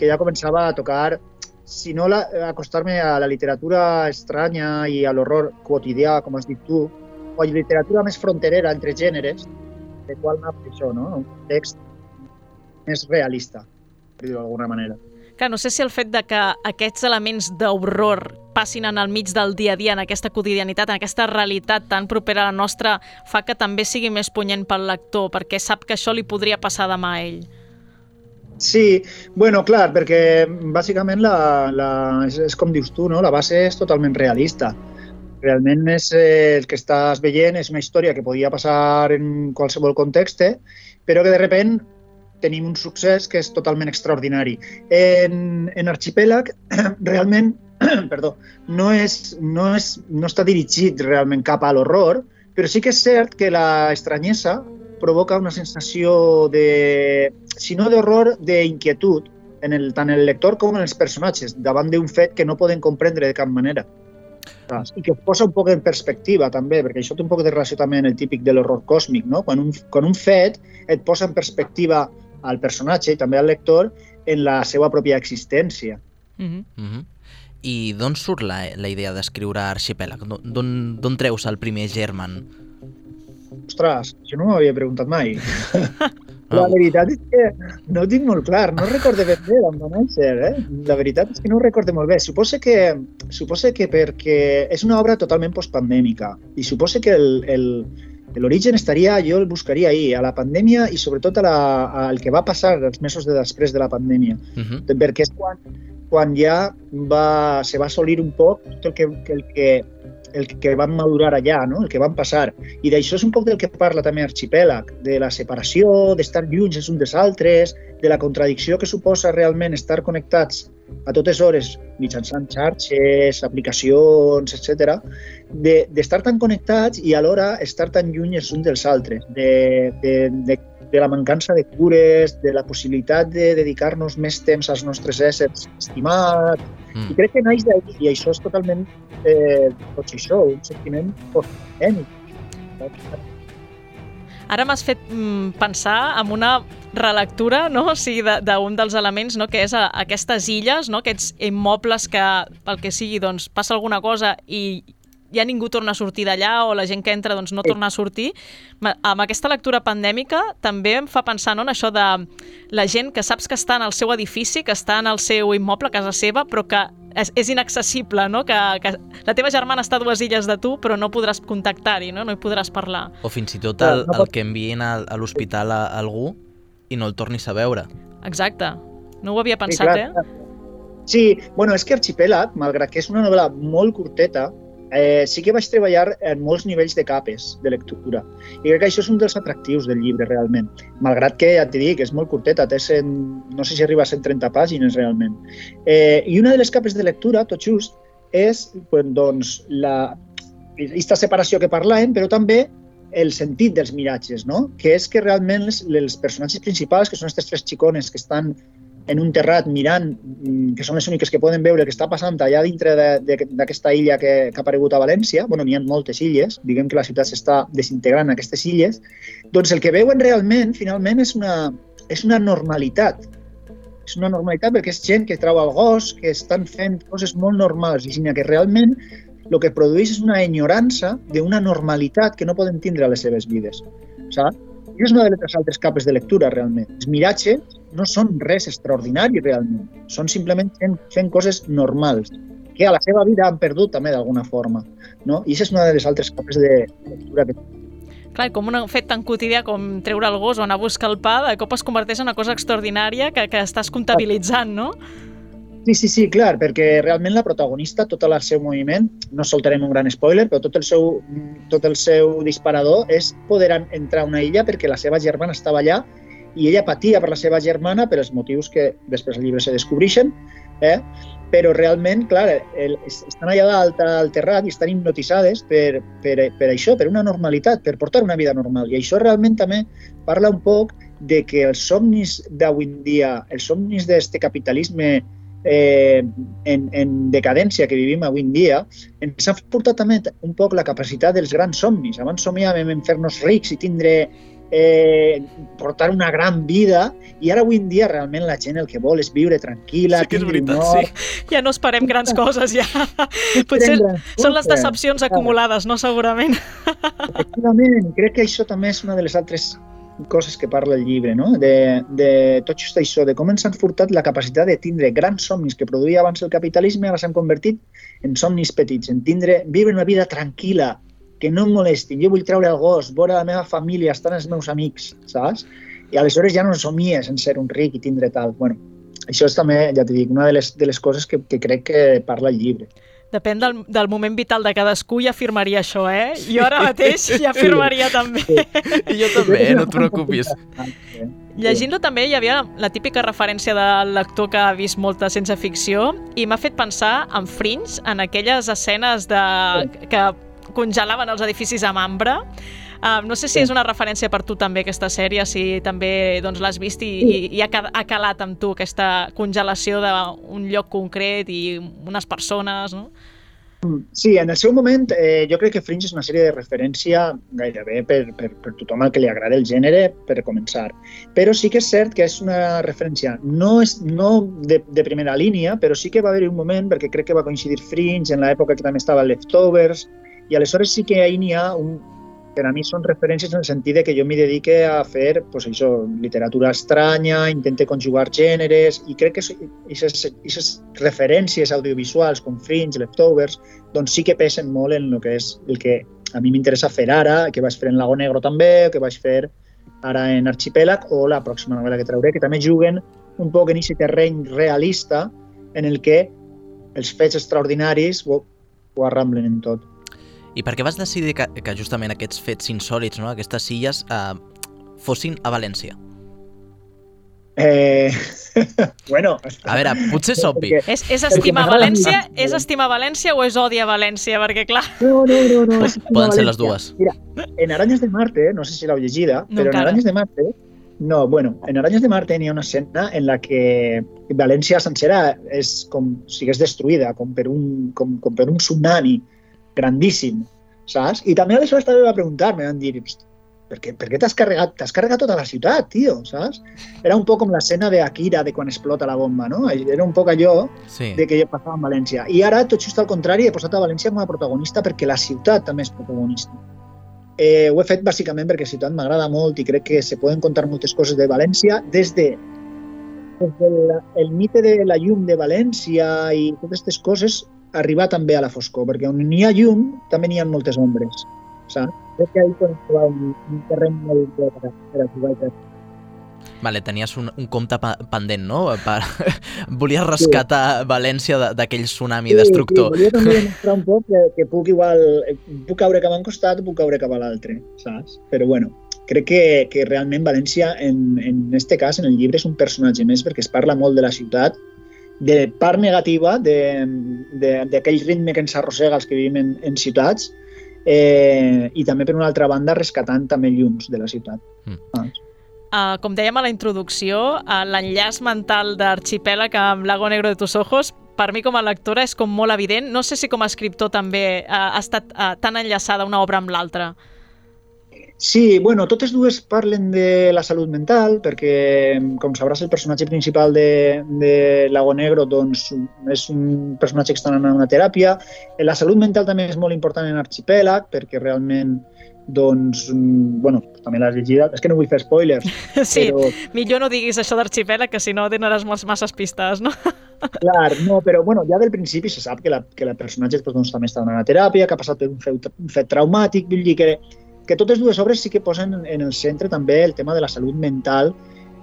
que ja començava a tocar, si no acostar-me a la literatura estranya i a l'horror quotidià, com has dit tu, o a literatura més fronterera entre gèneres, de qual m'ha això, no? un text més realista, per dir-ho d'alguna manera. Que no sé si el fet de que aquests elements d'horror passin en el mig del dia a dia, en aquesta quotidianitat, en aquesta realitat tan propera a la nostra, fa que també sigui més punyent pel lector, perquè sap que això li podria passar demà a ell. Sí, bueno, clar, perquè bàsicament la, la, és, és com dius tu, no? la base és totalment realista. Realment és eh, el que estàs veient és una història que podia passar en qualsevol context, però que de repent tenim un succés que és totalment extraordinari. En, en Arxipèlag, realment, perdó, no, és, no, és, no està dirigit realment cap a l'horror, però sí que és cert que la estranyesa provoca una sensació de, si no d'horror, d'inquietud en el, tant en el lector com en els personatges, davant d'un fet que no poden comprendre de cap manera. I que posa un poc en perspectiva també, perquè això té un poc de relació també amb el típic de l'horror còsmic, no? Quan un, quan un fet et posa en perspectiva al personatge i també al lector en la seva pròpia existència. Mm -hmm. Mm -hmm. I d'on surt la, la idea d'escriure Arxipèlag? D'on treus el primer germen? Ostres, jo no m'havia preguntat mai. La veritat és que no ho tinc molt clar, no recordo ben bé d'on va néixer, eh? La veritat és que no ho recordo molt bé. Suposo que, suposo que perquè és una obra totalment postpandèmica i suposo que el, el, L'origen estaria, jo el buscaria ahir, a la pandèmia i sobretot a la, al que va passar els mesos de després de la pandèmia, uh -huh. perquè és quan, quan ja va, se va assolir un poc tot el que, el que, el que van madurar allà, no? el que van passar. I d'això és un poc del que parla també Arxipèlag, de la separació, d'estar lluny els uns dels altres, de la contradicció que suposa realment estar connectats a totes hores mitjançant xarxes, aplicacions, etc, d'estar de, tan connectats i alhora estar tan lluny els uns dels altres, de, de, de, de la mancança de cures, de la possibilitat de dedicar-nos més temps als nostres éssers estimats. Mm. I crec que naix d'ahir, i això és totalment, eh, tot això, un sentiment postgènic. Ara m'has fet mm, pensar en una relectura no? o sigui, d'un dels elements no? que és a, aquestes illes, no? aquests immobles que pel que sigui doncs, passa alguna cosa i ja ningú torna a sortir d'allà o la gent que entra doncs, no torna a sortir. Amb aquesta lectura pandèmica també em fa pensar no, en això de la gent que saps que està en el seu edifici, que està en el seu immoble, a casa seva, però que és, és inaccessible, no? Que, que la teva germana està a dues illes de tu, però no podràs contactar-hi, no? no hi podràs parlar. O fins i tot el, el que envien a, a l'hospital a, a algú i no el tornis a veure. Exacte. No ho havia pensat, sí, clar, eh? Sí, bueno, és que Arxipèlag, malgrat que és una novel·la molt curteta, eh, sí que vaig treballar en molts nivells de capes de lectura. I crec que això és un dels atractius del llibre, realment. Malgrat que, ja t'hi dic, és molt curteta, té 100, no sé si arriba a 130 pàgines, realment. Eh, I una de les capes de lectura, tot just, és doncs, la, aquesta separació que parlàvem, però també el sentit dels miratges, no? que és que realment els personatges principals, que són aquestes tres xicones que estan en un terrat mirant, mm, que són les úniques que poden veure el que està passant allà dintre d'aquesta illa que, que ha aparegut a València, bueno, n'hi ha moltes illes, diguem que la ciutat s'està desintegrant en aquestes illes, doncs el que veuen realment, finalment, és una, és una normalitat. És una normalitat perquè és gent que trau el gos, que estan fent coses molt normals, i que realment el que produeix és una enyorança d'una normalitat que no poden tindre a les seves vides. Saps? I és una de les altres capes de lectura, realment. Els miratges no són res extraordinari, realment. Són simplement fent, fent coses normals, que a la seva vida han perdut també d'alguna forma. No? I això és una de les altres capes de lectura que Clar, com un fet tan quotidià com treure el gos o anar a buscar el pa, de cop es converteix en una cosa extraordinària que, que estàs comptabilitzant, no? Sí, sí, sí, clar, perquè realment la protagonista, tot el seu moviment, no soltarem un gran spoiler, però tot el seu, tot el seu disparador és poder entrar a una illa perquè la seva germana estava allà i ella patia per la seva germana per els motius que després al llibre se descobreixen, eh? però realment, clar, el, estan allà dalt al terrat i estan hipnotitzades per, per, per això, per una normalitat, per portar una vida normal. I això realment també parla un poc de que els somnis d'avui en dia, els somnis d'aquest capitalisme eh, en, en decadència que vivim avui en dia, ens ha portat també un poc la capacitat dels grans somnis. Abans somiàvem en fer-nos rics i tindre eh, portar una gran vida i ara avui en dia realment la gent el que vol és viure tranquil·la, sí que és veritat, sí. Ja no esperem grans coses, ja. Potser són les decepcions acumulades, no? Segurament. Efectivament, crec que això també és una de les altres coses que parla el llibre, no? de, de tot just això, de com ens han furtat la capacitat de tindre grans somnis que produïa abans el capitalisme, ara s'han convertit en somnis petits, en tindre, viure una vida tranquil·la, que no em molestin, jo vull treure el gos, veure la meva família, estar els meus amics, saps? I aleshores ja no somies en ser un ric i tindre tal. Bueno, això és també, ja t'hi dic, una de les, de les coses que, que crec que parla el llibre. Depèn del, del moment vital de cadascú, ja afirmaria això, eh? Jo ara mateix ja afirmaria també. I jo també, no et preocupis. Llegint-lo també hi havia la típica referència del lector que ha vist molta ciència ficció i m'ha fet pensar en Fringe, en aquelles escenes de, que congelaven els edificis amb ambre. Uh, no sé si és una referència per tu també aquesta sèrie, si també doncs, l'has vist i, i, i ha, ha calat amb tu aquesta congelació d'un lloc concret i unes persones, no? Sí, en el seu moment eh, jo crec que Fringe és una sèrie de referència gairebé per, per, per tothom al que li agrada el gènere, per començar. Però sí que és cert que és una referència no, és, no de, de primera línia, però sí que va haver un moment, perquè crec que va coincidir Fringe en l'època que també estava Leftovers, i aleshores sí que ahir n'hi ha un, per a mi són referències en el sentit de que jo m'hi dedique a fer pues, això, literatura estranya, intente conjugar gèneres i crec que aquestes referències audiovisuals com Fringe, Leftovers, doncs sí que pesen molt en el que és el que a mi m'interessa fer ara, que vaig fer en Lago Negro també, que vaig fer ara en Archipélag o la pròxima novel·la que trauré, que també juguen un poc en aquest terreny realista en el que els fets extraordinaris ho, ho arramblen en tot. I per què vas decidir que, que justament aquests fets insòlids, no? aquestes illes, eh, fossin a València? Eh... bueno... A veure, potser és obvi. Perquè, és, és estimar València, és estimar València o és odi a València? Perquè, clar... No, no, no. no és Poden ser les dues. Mira, en Aranyes de Marte, no sé si l'heu llegida, No, però en encara. Aranyes de Marte... No, bueno, en Aranyes de Marte hi ha una escena en la que València sencera és com si hagués destruïda, com per un, com, com per un tsunami grandíssim, saps? I també aleshores també va preguntar-me, van dir, "Host, per què, per què t'has carregat? T'has carregat tota la ciutat, tio, saps? Era un poc com l'escena d'Akira de quan explota la bomba, no? Era un poc allò Sí. de que passava en València. I ara, tot just al contrari, he posat a València com a protagonista perquè la ciutat també és protagonista. Eh, ho he fet bàsicament perquè la ciutat m'agrada molt i crec que se poden contar moltes coses de València des de des del el mite de la llum de València i totes aquestes coses arribar també a la foscor, perquè on n'hi ha llum també n'hi ha moltes ombres, saps? Crec que ahí podem trobar un, un terreny molt bé per, a- per jugar i per Vale, tenies un, un compte pa pendent, no? Per... Volies rescatar València de- d'aquell tsunami destructor. Sí, volia també demostrar un poc que, que puc igual, puc caure cap a un costat o puc caure cap a l'altre, saps? Però bueno, crec que, que realment València, en, en este cas, en el llibre, és un personatge més perquè es parla molt de la ciutat, de part negativa de- de- d'aquell ritme que ens arrossega els que vivim en, en ciutats eh, i també per una altra banda rescatant també llums de la ciutat. Mm. saps? Uh, com dèiem a la introducció, uh, l'enllaç mental d'Arxipèlag amb Lago Negro de tus ojos, per mi com a lectora és com molt evident. No sé si com a escriptor també uh, ha estat uh, tan enllaçada una obra amb l'altra. Sí, bueno, totes dues parlen de la salut mental, perquè, com sabràs, el personatge principal de, de Lago Negro doncs, és un personatge que està a una teràpia. La salut mental també és molt important en Archipèlag, perquè realment doncs, mm, bueno, també l'has llegida, és que no vull fer spoilers, Sí, però, millor no diguis això d'arxipèlag, que si no donaràs mos- masses pistes, no? clar, no, però bueno, ja del principi se sap que la, que la personatge doncs, també està donant a teràpia, que ha passat per un fet, un fet traumàtic, vull dir que, que totes dues obres sí que posen en el centre també el tema de la salut mental,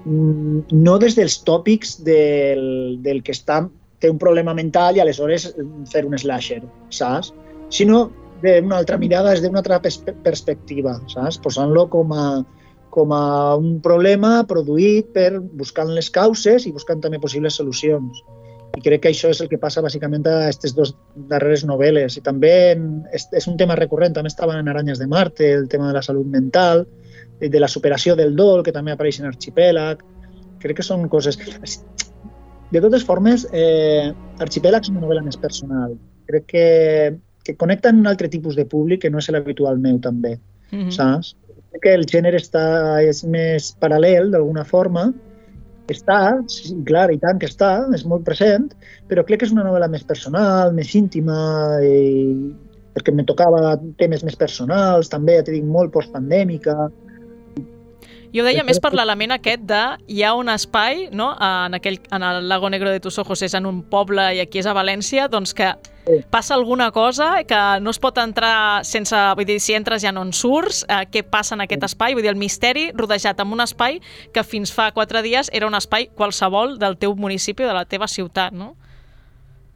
mm, no des dels tòpics del, del que està, té un problema mental i aleshores mm, fer un slasher, saps? Sinó d'una altra mirada, des d'una altra pers perspectiva, saps? Posant-lo com a, com a un problema produït per buscant les causes i buscant també possibles solucions. I crec que això és el que passa bàsicament a aquestes dues darreres novel·les. I també és, és un tema recurrent, també estaven en Aranyes de Marte, el tema de la salut mental, de, de la superació del dol, que també apareix en Arxipèlag. Crec que són coses... De totes formes, eh, Arxipèlag és una novel·la més personal. Crec que, que connecta amb un altre tipus de públic que no és l'habitual meu, també Mm -hmm. saps? Crec que el gènere està, és més paral·lel, d'alguna forma. Està, sí, clar, i tant que està, és molt present, però crec que és una novel·la més personal, més íntima, i... perquè me tocava temes més personals, també, ja t'he dit, molt postpandèmica. Jo deia més per l'element aquest de hi ha un espai, no?, en, aquell, en el Lago Negro de tus ojos és en un poble i aquí és a València, doncs que passa alguna cosa que no es pot entrar sense... Vull dir, si entres ja no en surts, eh, què passa en aquest espai? Vull dir, el misteri rodejat amb un espai que fins fa quatre dies era un espai qualsevol del teu municipi o de la teva ciutat, no?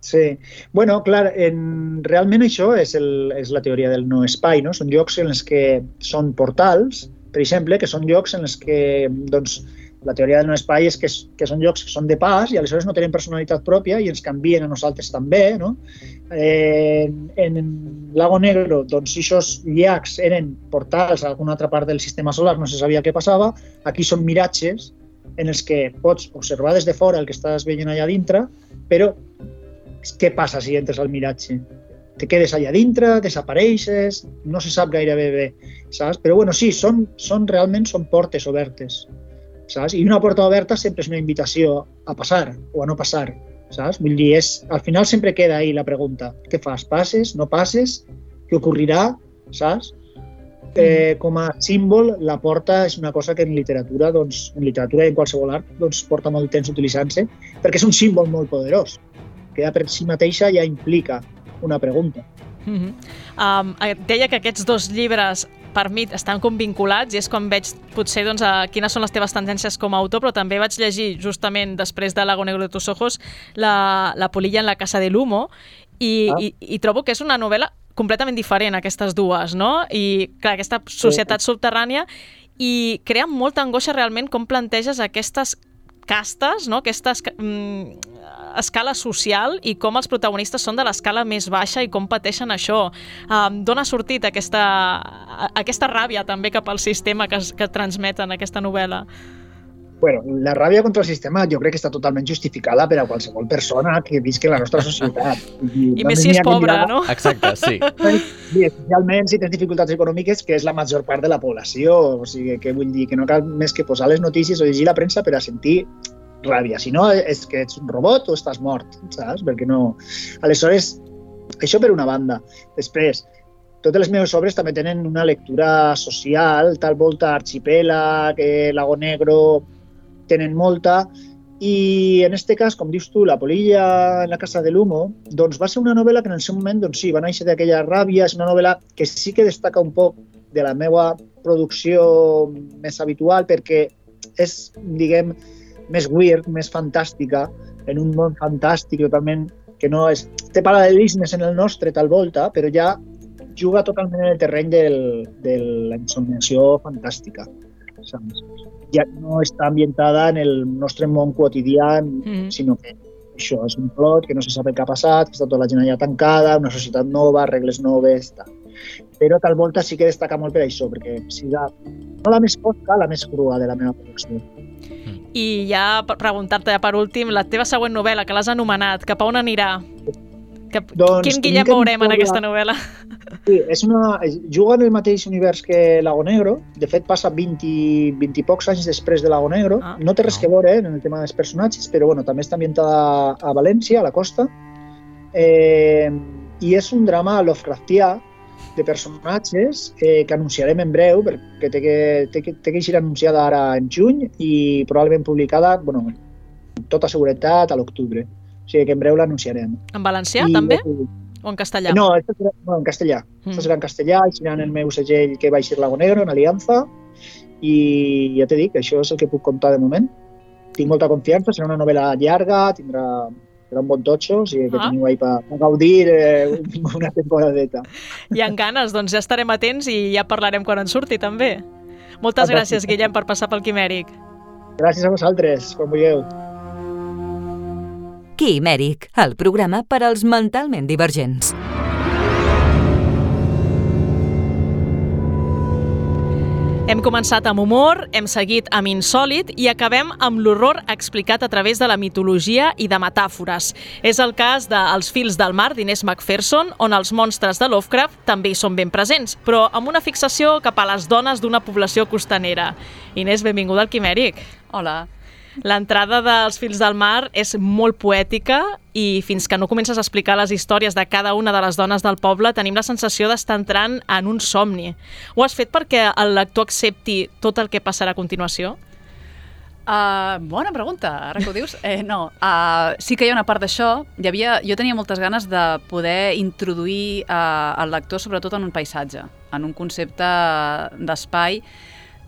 Sí. Bueno, clar, en, realment això és, el, és la teoria del no espai, no? Són llocs en els que són portals, per exemple, que són llocs en els que, doncs, la teoria del no espai és que, que són llocs que són de pas i aleshores no tenen personalitat pròpia i ens canvien a nosaltres també, no? Eh, en, en Lago Negro, doncs, aquests llacs eren portals a alguna altra part del sistema solar, no se sabia què passava, aquí són miratges en els que pots observar des de fora el que estàs veient allà dintre, però què passa si entres al miratge? Te quedes allà dintre, desapareixes, no se sap gairebé bé, saps? Però bueno, sí, són, són realment són portes obertes, saps? I una porta oberta sempre és una invitació a passar o a no passar, saps? Vull dir, és, al final sempre queda ahí la pregunta. Què fas? Passes? No passes? Què ocorrirà? Saps? Eh, com a símbol, la porta és una cosa que en literatura, doncs, en literatura i en qualsevol art, doncs, porta molt temps utilitzant-se, perquè és un símbol molt poderós, que ja per si mateixa ja implica una pregunta. Mm -hmm. um, deia que aquests dos llibres per mi estan com vinculats i és quan veig potser doncs, a quines són les teves tendències com a autor, però també vaig llegir justament després de Lago Negro de tus ojos la, la Polilla en la casa de l'Humo i, Ah. i, i trobo que és una novel·la completament diferent aquestes dues, no? I clar, aquesta societat subterrània i crea molta angoixa realment com planteges aquestes castes, no? aquesta esca mm, escala social i com els protagonistes són de l'escala més baixa i com pateixen això. Um, D'on ha sortit aquesta, aquesta ràbia també cap al sistema que, es, que transmeten aquesta novel·la? Bueno, la ràbia contra el sistema jo crec que està totalment justificada per a qualsevol persona que visqui en la nostra societat. I més si és pobre, no? Exacte, sí. I especialment si tens dificultats econòmiques, que és la major part de la població. O sigui, que vull dir que no cal més que posar les notícies o llegir la premsa per a sentir ràbia. Si no, és que ets un robot o estàs mort, saps? Perquè no... Aleshores, això per una banda. Després, totes les meves obres també tenen una lectura social, tal volta Arxipèlag, eh, Lago Negro, tenen molta, i en este cas, com dius tu, La polilla en la casa de l'humo, doncs va ser una novel·la que en el seu moment, doncs sí, va néixer d'aquella ràbia, és una novel·la que sí que destaca un poc de la meva producció més habitual perquè és, diguem, més weird, més fantàstica, en un món fantàstic totalment que no és... Té paral·lelismes en el nostre, tal volta, però ja juga totalment en el terreny del, de la insomniació fantàstica. Saps? Ja no està ambientada en el nostre món quotidià, Mm. sinó que això és un plot, que no se sap el que ha passat, que està tota la gent allà tancada, una societat nova, regles noves, tal. Però tal volta sí que destaca molt per això, perquè siga no la més fosca, la més crua de la meva producció. I ja preguntar-te ja per últim, la teva següent novel·la, que l'has anomenat, cap a on anirà? Que, Doncs quin Guillem que veurem en aquesta novel·la? Sí, és una, juga en el mateix univers que Lago Negro. De fet, passa 20, 20 i pocs anys després de Lago Negro. Ah. no té res que veure eh, en el tema dels personatges, però bueno, també està ambientada a València, a la costa. Eh, I és un drama Lovecraftià de personatges eh, que anunciarem en breu, perquè té que, té que, té que ser anunciada ara en juny i probablement publicada, bueno, amb tota seguretat a l'octubre. Sigui que en breu l'anunciarem. En valencià, I- també? O en castellà? No, esta serà, no, en castellà. Mm. Mm. serà en castellà, i serà en el meu segell que va eixir Lago Negro, en Alianza, i ja t'he dit, això és el que puc contar de moment. Tinc molta confiança, serà una novel·la llarga, tindrà, serà un bon totxo, o sigui que Ah. teniu ahí per gaudir eh, una temporadeta. Hi ha ganes, doncs ja estarem atents i ja parlarem quan en surti, també. Moltes Fantàstic. gràcies, Guillem, per passar pel Quimèric. Gràcies a vosaltres, quan vulgueu. Quimèric, el programa per als mentalment divergents. Hem començat amb humor, hem seguit amb insòlid i acabem amb l'horror explicat a través de la mitologia i de metàfores. És el cas de Els fils del mar d'Inés Macpherson, on els monstres de Lovecraft també hi són ben presents, però amb una fixació cap a les dones d'una població costanera. Inés, benvinguda al Quimèric. Hola. L'entrada dels Fils del Mar és molt poètica i fins que no comences a explicar les històries de cada una de les dones del poble tenim la sensació d'estar entrant en un somni. Ho has fet perquè el lector accepti tot el que passarà a continuació? Uh, bona pregunta, ara que ho dius. Eh, no, uh, sí que hi ha una part d'això. Hi havia, jo tenia moltes ganes de poder introduir uh, el lector sobretot en un paisatge, en un concepte d'espai,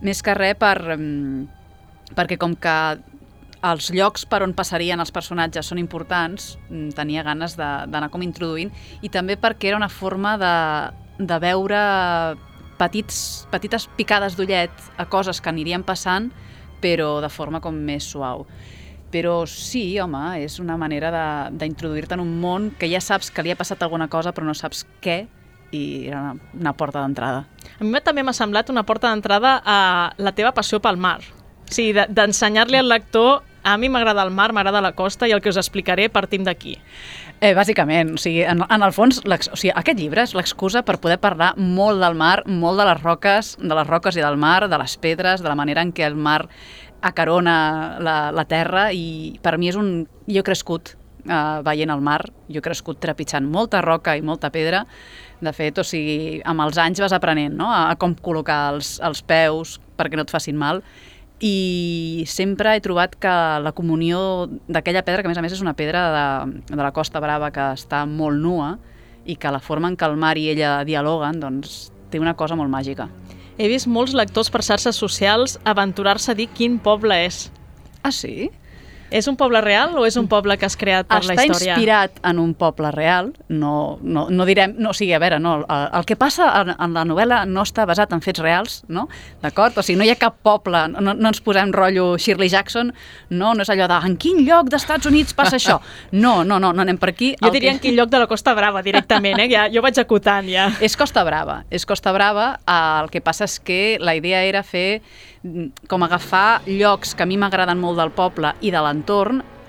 més que res per, um, perquè com que els llocs per on passarien els personatges són importants, mm, tenia ganes d'anar com introduint, i també perquè era una forma de, de veure petits, petites picades d'ullet a coses que anirien passant, però de forma com més suau. Però sí, home, és una manera d'introduir-te en un món que ja saps que li ha passat alguna cosa però no saps què i era una, una porta d'entrada. A mi també m'ha semblat una porta d'entrada a la teva passió pel mar. Sí, de- d'ensenyar-li al lector a mi m'agrada el mar, m'agrada la costa i el que us explicaré partim d'aquí. Eh, bàsicament, o sigui, en, en el fons, o sigui, aquest llibre és l'excusa per poder parlar molt del mar, molt de les roques, de les roques i del mar, de les pedres, de la manera en què el mar acarona la, la terra i per mi és un... Jo he crescut eh, veient el mar, jo he crescut trepitjant molta roca i molta pedra, de fet, o sigui, amb els anys vas aprenent no? a, a com col·locar els, els peus perquè no et facin mal i sempre he trobat que la comunió d'aquella pedra, que a més a més és una pedra de, de la Costa Brava que està molt nua i que la forma en què el mar i ella dialoguen doncs, té una cosa molt màgica. He vist molts lectors per xarxes socials aventurar-se a dir quin poble és. Ah, sí? És un poble real o és un poble que has creat per Està la història? inspirat en un poble real, no, no, no direm... No, o sigui, a veure, no, el, el que passa en, en la novel·la no està basat en fets reals, no? D'acord? O sigui, no hi ha cap poble, no, no ens posem rotllo Shirley Jackson, no, no és allò de en quin lloc d'Estats Units passa això? No, no, no, no anem per aquí. Jo diria en quin lloc de la Costa Brava, directament, eh? Ja, jo vaig acotant, ja. És Costa Brava, és Costa Brava. El que passa és que la idea era fer mm, com agafar llocs que a mi m'agraden molt del poble i de l'entorn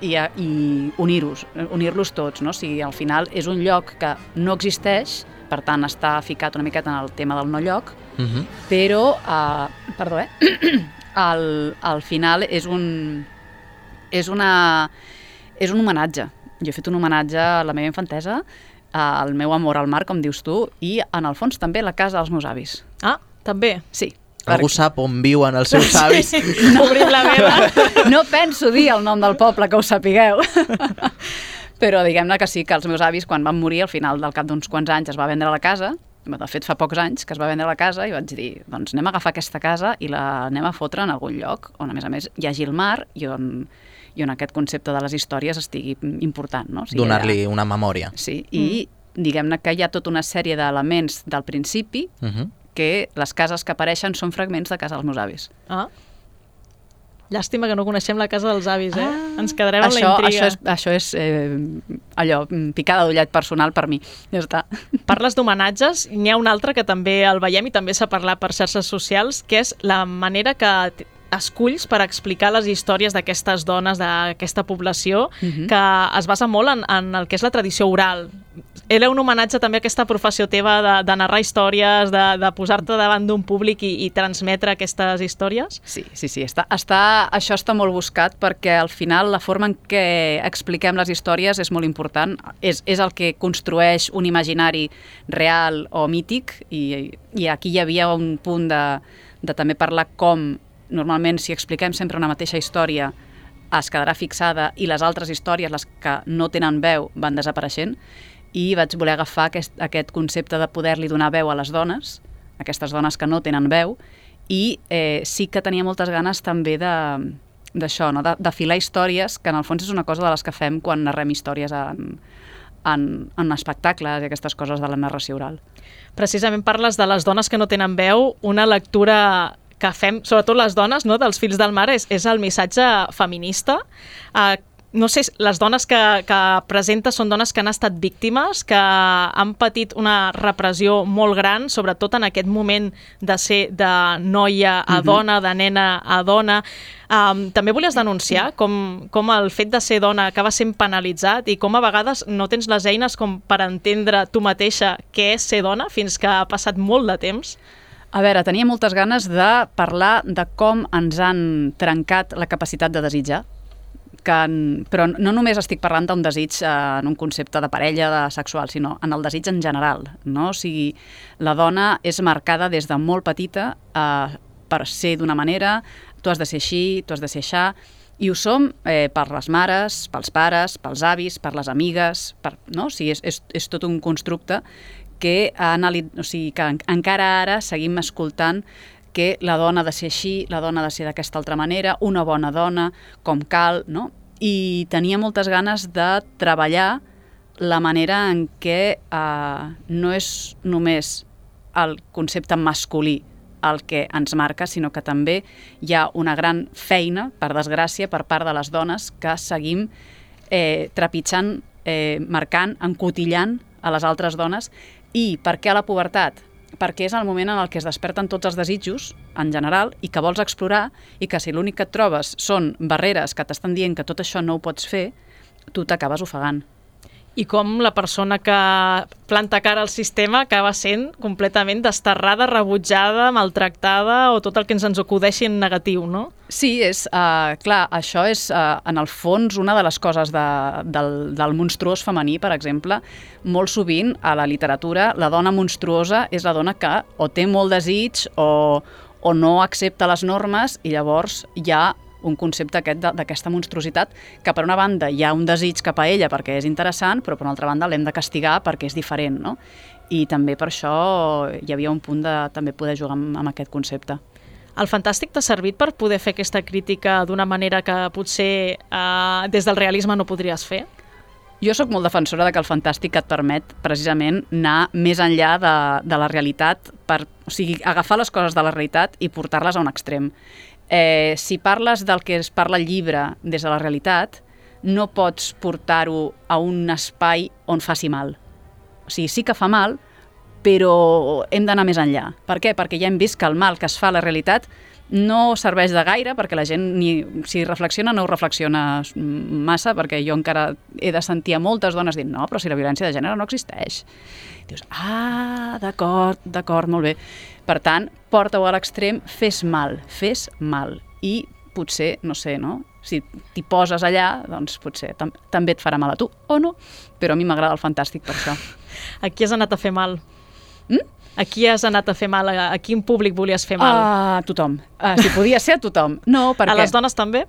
i, a- i unir-los, unir-los tots, no? O sigui, al final és un lloc que no existeix, per tant està ficat una miqueta en el tema del no lloc, Uh -huh. però, eh, perdó, eh? al, al final és un, és una, és un homenatge. Jo he fet un homenatge a la meva infantesa, al meu amor al mar, com dius tu, i en el fons també la casa dels meus avis. Ah, també. Sí. Algú sap on viuen els seus avis? Sí, obrim la meva. No penso dir el nom del poble, que ho sapigueu. Però diguem-ne que sí, que els meus avis, quan van morir, al final del cap d'uns quants anys es va vendre la casa, de fet fa pocs anys que es va vendre la casa i vaig dir, doncs anem a agafar aquesta casa i la anem a fotre en algun lloc on a més a més hi hagi el mar i on, i on aquest concepte de les històries estigui important. No? O sigui, Donar-li una memòria. Sí, i diguem-ne que hi ha tota una sèrie d'elements del principi Uh -huh. Que les cases que apareixen són fragments de casa dels meus avis. Ah. Llàstima que no coneixem la casa dels avis, eh? Ens quedarem amb això, la Això intriga. és, això és eh, allò, mm, picada d'ullet personal per mi. Ja està. Parles d'homenatges, n'hi ha un altre que també el veiem i també s'ha parlat per xarxes socials, que és la manera que esculls per explicar les històries d'aquestes dones, d'aquesta població, Mhm. que es basa molt en, en el que és la tradició oral. Era un homenatge també a aquesta professió teva de, de narrar històries, de, de posar-te davant d'un públic i, i transmetre aquestes històries? Sí, sí, sí. Està, està, això està molt buscat perquè al final la forma en què expliquem les històries és molt important. És, és el que construeix un imaginari real o mític i, i aquí hi havia un punt de, de també parlar com normalment si expliquem sempre una mateixa història es quedarà fixada i les altres històries, les que no tenen veu, van desapareixent i vaig voler agafar aquest, aquest concepte de poder-li donar veu a les dones, aquestes dones que no tenen veu, i eh, sí que tenia moltes ganes també de d'això, no? de, de filar històries, que en el fons és una cosa de les que fem quan narrem històries en, en, en espectacles i aquestes coses de la narració oral. Precisament parles de les dones que no tenen veu, una lectura que fem, sobretot les dones, no, dels fills del mar, és, és el missatge feminista. Uh, no sé, les dones que, que presenta són dones que han estat víctimes, que han patit una repressió molt gran, sobretot en aquest moment de ser de noia a dona, de nena a dona. Um, també volies denunciar com, com el fet de ser dona acaba sent penalitzat i com a vegades no tens les eines com per entendre tu mateixa què és ser dona fins que ha passat molt de temps. A veure, tenia moltes ganes de parlar de com ens han trencat la capacitat de desitjar, que però no només estic parlant d'un desig eh, en un concepte de parella, de sexual, sinó en el desig en general. No? O sigui, la dona és marcada des de molt petita eh, per ser d'una manera, tu has de ser així, tu has de ser aixà, i ho som eh, per les mares, pels pares, pels avis, per les amigues, per, no? o sigui, és, és, és tot un constructe que, ha o sigui, que en, encara ara seguim escoltant que la dona ha de ser així, la dona ha de ser d'aquesta altra manera, una bona dona, com cal, no? I tenia moltes ganes de treballar la manera en què eh, no és només el concepte masculí el que ens marca, sinó que també hi ha una gran feina, per desgràcia, per part de les dones que seguim eh, trepitjant, eh, marcant, encotillant a les altres dones. I per què a la pubertat? Perquè és el moment en el que es desperten tots els desitjos, en general, i que vols explorar, i que si l'únic que et trobes són barreres que t'estan dient que tot això no ho pots fer, tu t'acabes ofegant. I com la persona que planta cara al sistema acaba sent completament desterrada, rebutjada, maltractada o tot el que ens ens acudeixi en negatiu, no? Sí, és, uh, clar, això és, uh, en el fons, una de les coses de, del, del monstruós femení, per exemple. Molt sovint, a la literatura, la dona monstruosa és la dona que o té molt desig o, o no accepta les normes i llavors hi ha un concepte aquest d'aquesta monstruositat que per una banda hi ha un desig cap a ella perquè és interessant, però per una altra banda l'hem de castigar perquè és diferent, no? I també per això hi havia un punt de també poder jugar amb, amb aquest concepte. El Fantàstic t'ha servit per poder fer aquesta crítica d'una manera que potser eh, des del realisme no podries fer? Jo sóc molt defensora de que el fantàstic et permet precisament anar més enllà de, de la realitat, per, o sigui, agafar les coses de la realitat i portar-les a un extrem. Eh, si parles del que es parla al llibre des de la realitat, no pots portar-ho a un espai on faci mal. O sigui, sí que fa mal, però hem d'anar més enllà. Per què? Perquè ja hem vist que el mal que es fa a la realitat no serveix de gaire perquè la gent ni, si reflexiona no ho reflexiona massa perquè jo encara he de sentir a moltes dones dient no, però si la violència de gènere no existeix. Dius, ah, d'acord, d'acord, molt bé. Per tant, porta-ho a l'extrem, fes mal, fes mal. I potser, no sé, no? Si t'hi poses allà, doncs potser tam també et farà mal a tu, o no. Però a mi m'agrada el fantàstic per això. A qui has anat a fer mal? Mm? A qui has anat a fer mal? A, quin públic volies fer mal? A tothom. Uh, si podia ser a tothom. No, perquè... a les dones també?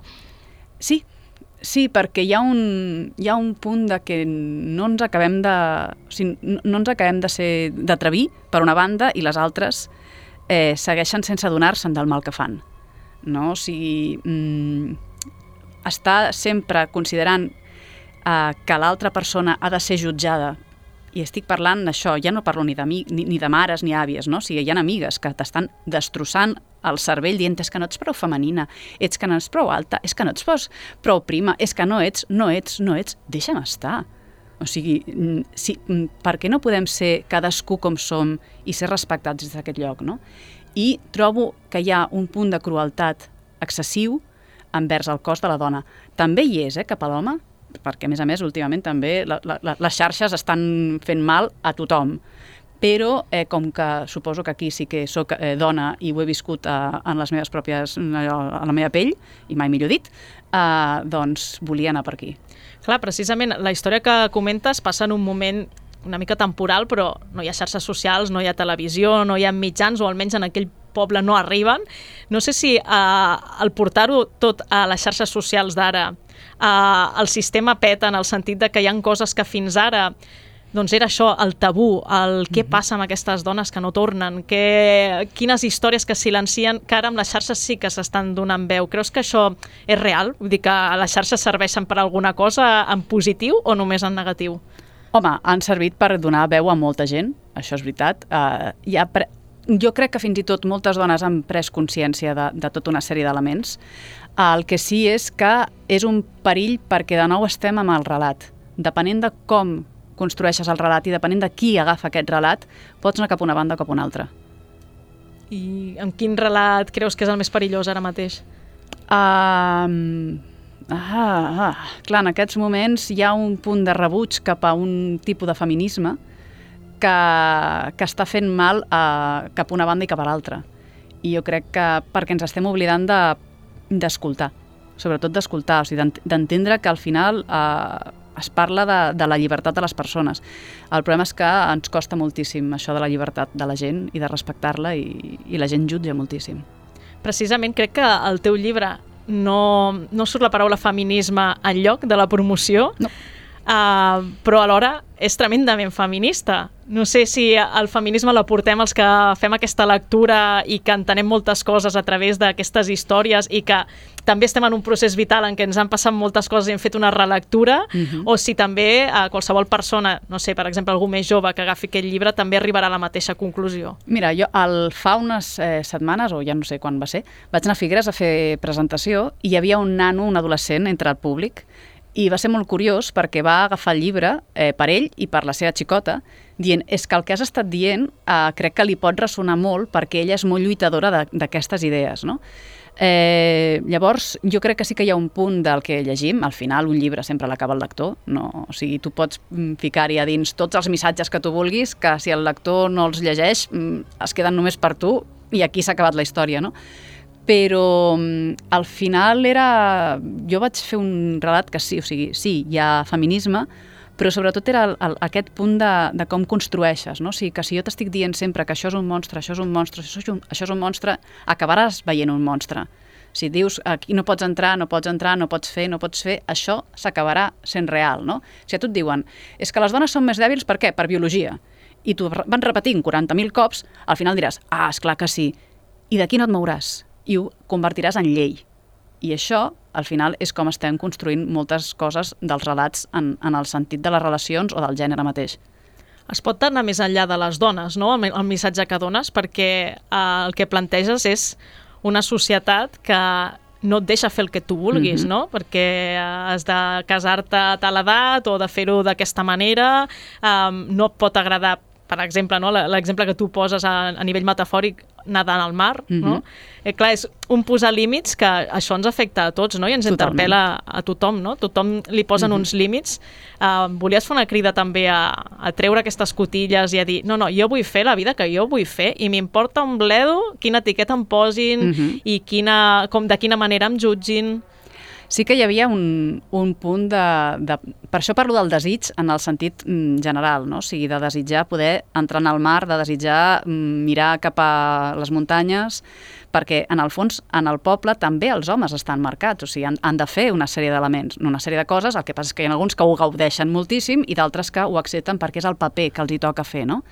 Sí, sí, perquè hi ha un, hi ha un punt de que no ens acabem de... O sigui, no, no ens acabem de ser d'atrevir, per una banda, i les altres eh, segueixen sense adonar-se'n del mal que fan. No? O sigui, mm, està sempre considerant eh, que l'altra persona ha de ser jutjada i estic parlant d'això, ja no parlo ni de, ni, ni de mares ni àvies, no? O sigui, hi ha amigues que t'estan destrossant el cervell dient és que no ets prou femenina, ets que no ets prou alta, és que no ets prou, prima, és que no ets, no ets, no ets, deixa'm estar. O sigui, mm, per què no podem ser cadascú com som i ser respectats des d'aquest lloc, no? I trobo que hi ha un punt de crueltat excessiu envers el cos de la dona. També hi és, eh, cap a l'home, perquè a més a més últimament també la, la, les xarxes estan fent mal a tothom però eh, com que suposo que aquí sí que sóc eh, dona i ho he viscut eh, en les meves pròpies, a la meva pell, i mai millor dit, eh, doncs volia anar per aquí. Clar, precisament la història que comentes passa en un moment una mica temporal, però no hi ha xarxes socials, no hi ha televisió, no hi ha mitjans, o almenys en aquell poble no arriben. No sé si eh, el portar-ho tot a les xarxes socials d'ara eh, el sistema peta en el sentit de que hi han coses que fins ara doncs era això, el tabú, el què mhm. passa amb aquestes dones que no tornen, que, quines històries que silencien, que ara amb les xarxes sí que s'estan donant veu. Creus que això és real? Vull dir que les xarxes serveixen per alguna cosa en positiu o només en negatiu? Home, han servit per donar veu a molta gent, això és veritat. Uh, hi ha pre jo crec que fins i tot moltes dones han pres consciència de, de tota una sèrie d'elements. El que sí és que és un perill perquè de nou estem amb el relat. Depenent de com construeixes el relat i depenent de qui agafa aquest relat, pots anar cap a una banda o cap a una altra. I amb quin relat creus que és el més perillós ara mateix? Um, ah, ah, clar, en aquests moments hi ha un punt de rebuig cap a un tipus de feminisme que, que està fent mal a, cap a una banda i cap a l'altra. I jo crec que perquè ens estem oblidant d'escoltar, de, sobretot d'escoltar, o sigui, d'entendre que al final eh, es parla de, de la llibertat de les persones. El problema és que ens costa moltíssim això de la llibertat de la gent i de respectar-la i, i la gent jutja moltíssim. Precisament crec que el teu llibre no, no surt la paraula feminisme en lloc de la promoció, no. Uh, però alhora és tremendament feminista. No sé si el feminisme l'aportem els que fem aquesta lectura i que entenem moltes coses a través d'aquestes històries i que també estem en un procés vital en què ens han passat moltes coses i hem fet una relectura, uh mhm. -huh. o si també a qualsevol persona, no sé, per exemple, algú més jove que agafi aquest llibre, també arribarà a la mateixa conclusió. Mira, jo el, fa unes eh, setmanes, o ja no sé quan va ser, vaig anar a Figueres a fer presentació i hi havia un nano, un adolescent, entre el públic, i va ser molt curiós perquè va agafar el llibre eh, per ell i per la seva xicota, dient, és que el que has estat dient eh, crec que li pot ressonar molt perquè ella és molt lluitadora d'aquestes idees, no? Eh, llavors, jo crec que sí que hi ha un punt del que llegim, al final un llibre sempre l'acaba el lector, no? o sigui, tu pots mm, ficar-hi a dins tots els missatges que tu vulguis, que si el lector no els llegeix, mm, es queden només per tu i aquí s'ha acabat la història, no? Però mm, al final era... Jo vaig fer un relat que sí, o sigui, sí, hi ha feminisme, però sobretot era el, el, aquest punt de, de com construeixes, no? O sigui, que si jo t'estic dient sempre que això és un monstre, això és un monstre, això és un, això és un monstre, acabaràs veient un monstre. Si dius aquí no pots entrar, no pots entrar, no pots fer, no pots fer, això s'acabarà sent real, no? Si a tu et diuen, és que les dones són més dèbils, per què? Per biologia. I tu van repetint 40.000 cops, al final diràs, ah, és clar que sí. I d'aquí no et mouràs i ho convertiràs en llei. I això, al final, és com estem construint moltes coses dels relats en, en el sentit de les relacions o del gènere mateix. Es pot anar més enllà de les dones, no?, el, el missatge que dones, perquè eh, el que planteges és una societat que no et deixa fer el que tu vulguis, mm -hmm. no? Perquè has de casar-te a tal edat o de fer-ho d'aquesta manera, um, no et pot agradar per exemple, no? l'exemple que tu poses a, a nivell metafòric, nedant al mar, mm -hmm. no? Eh, clar, és un posar límits que això ens afecta a tots, no? I ens Totalment. interpel·la a tothom, no? Tothom li posen mm -hmm. uns límits. Uh, volies fer una crida també a, a treure aquestes cotilles i a dir, no, no, jo vull fer la vida que jo vull fer i m'importa un bledo quina etiqueta em posin mm -hmm. i quina, com, de quina manera em jutgin sí que hi havia un, un punt de, de... Per això parlo del desig en el sentit mm, general, no? o sigui, de desitjar poder entrar en el mar, de desitjar mm, mirar cap a les muntanyes, perquè en el fons, en el poble també els homes estan marcats, o sigui, han, han de fer una sèrie d'elements, una sèrie de coses, el que passa és que hi ha alguns que ho gaudeixen moltíssim i d'altres que ho accepten perquè és el paper que els hi toca fer, no?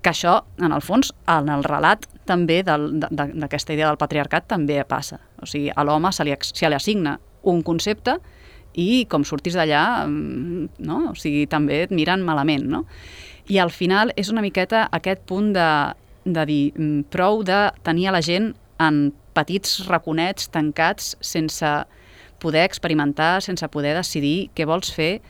que això, en el fons, en el relat també d'aquesta idea del patriarcat també passa. O sigui, a l'home se, li, se li assigna un concepte i com surtis d'allà, mm, no? o sigui, també et miren malament, no? I al final és una miqueta aquest punt de, de dir mm, prou de tenir a la gent en petits raconets tancats sense poder experimentar, sense poder decidir què vols fer,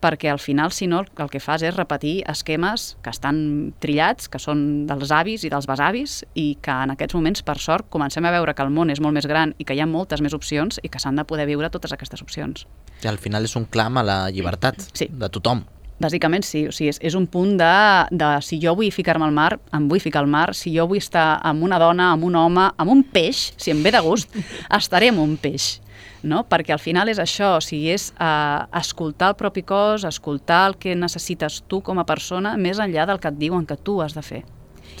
perquè al final, si no, el que fas és repetir esquemes que estan trillats, que són dels avis i dels besavis, i que en aquests moments, per sort, comencem a veure que el món és molt més gran i que hi ha moltes més opcions i que s'han de poder viure totes aquestes opcions. I al final és un clam a la llibertat Sí. de tothom. Bàsicament sí, o sigui, és, és un punt de, de si jo vull ficar-me al mar, em vull ficar al mar, si jo vull estar amb una dona, amb un home, amb un peix, si em ve de gust, estaré amb un peix. No? Perquè al final és això, o sigui, és uh, escoltar el propi cos, escoltar el que necessites tu com a persona, més enllà del que et diuen que tu has de fer.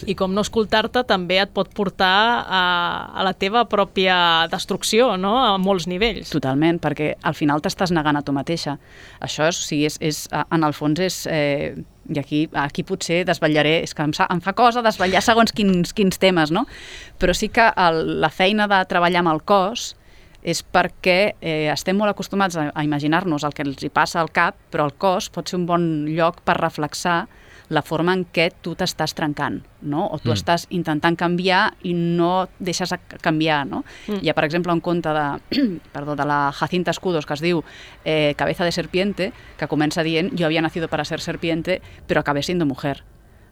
I com no escoltar-te també et pot portar a, a la teva pròpia destrucció, no?, a molts nivells. Totalment, perquè al final t'estàs negant a tu mateixa. Això és, o sigui, és, és, en el fons és... Eh, i aquí, aquí potser desvetllaré, és que em, em fa cosa desvetllar segons quins, quins temes, no? Però sí que el, la feina de treballar amb el cos és perquè eh, estem molt acostumats a, a imaginar-nos el que els hi passa al cap, però el cos pot ser un bon lloc per reflexar la forma en què tu t'estàs trencant, no? o tu Mm. mm. estàs intentant canviar i no deixes a canviar. No? Mm. Mm. Hi ha, per exemple, un conte de, perdó, de la Jacinta Escudos que es diu eh, Cabeza de serpiente, que comença dient jo havia nacido para ser serpiente, però acabé siendo mujer.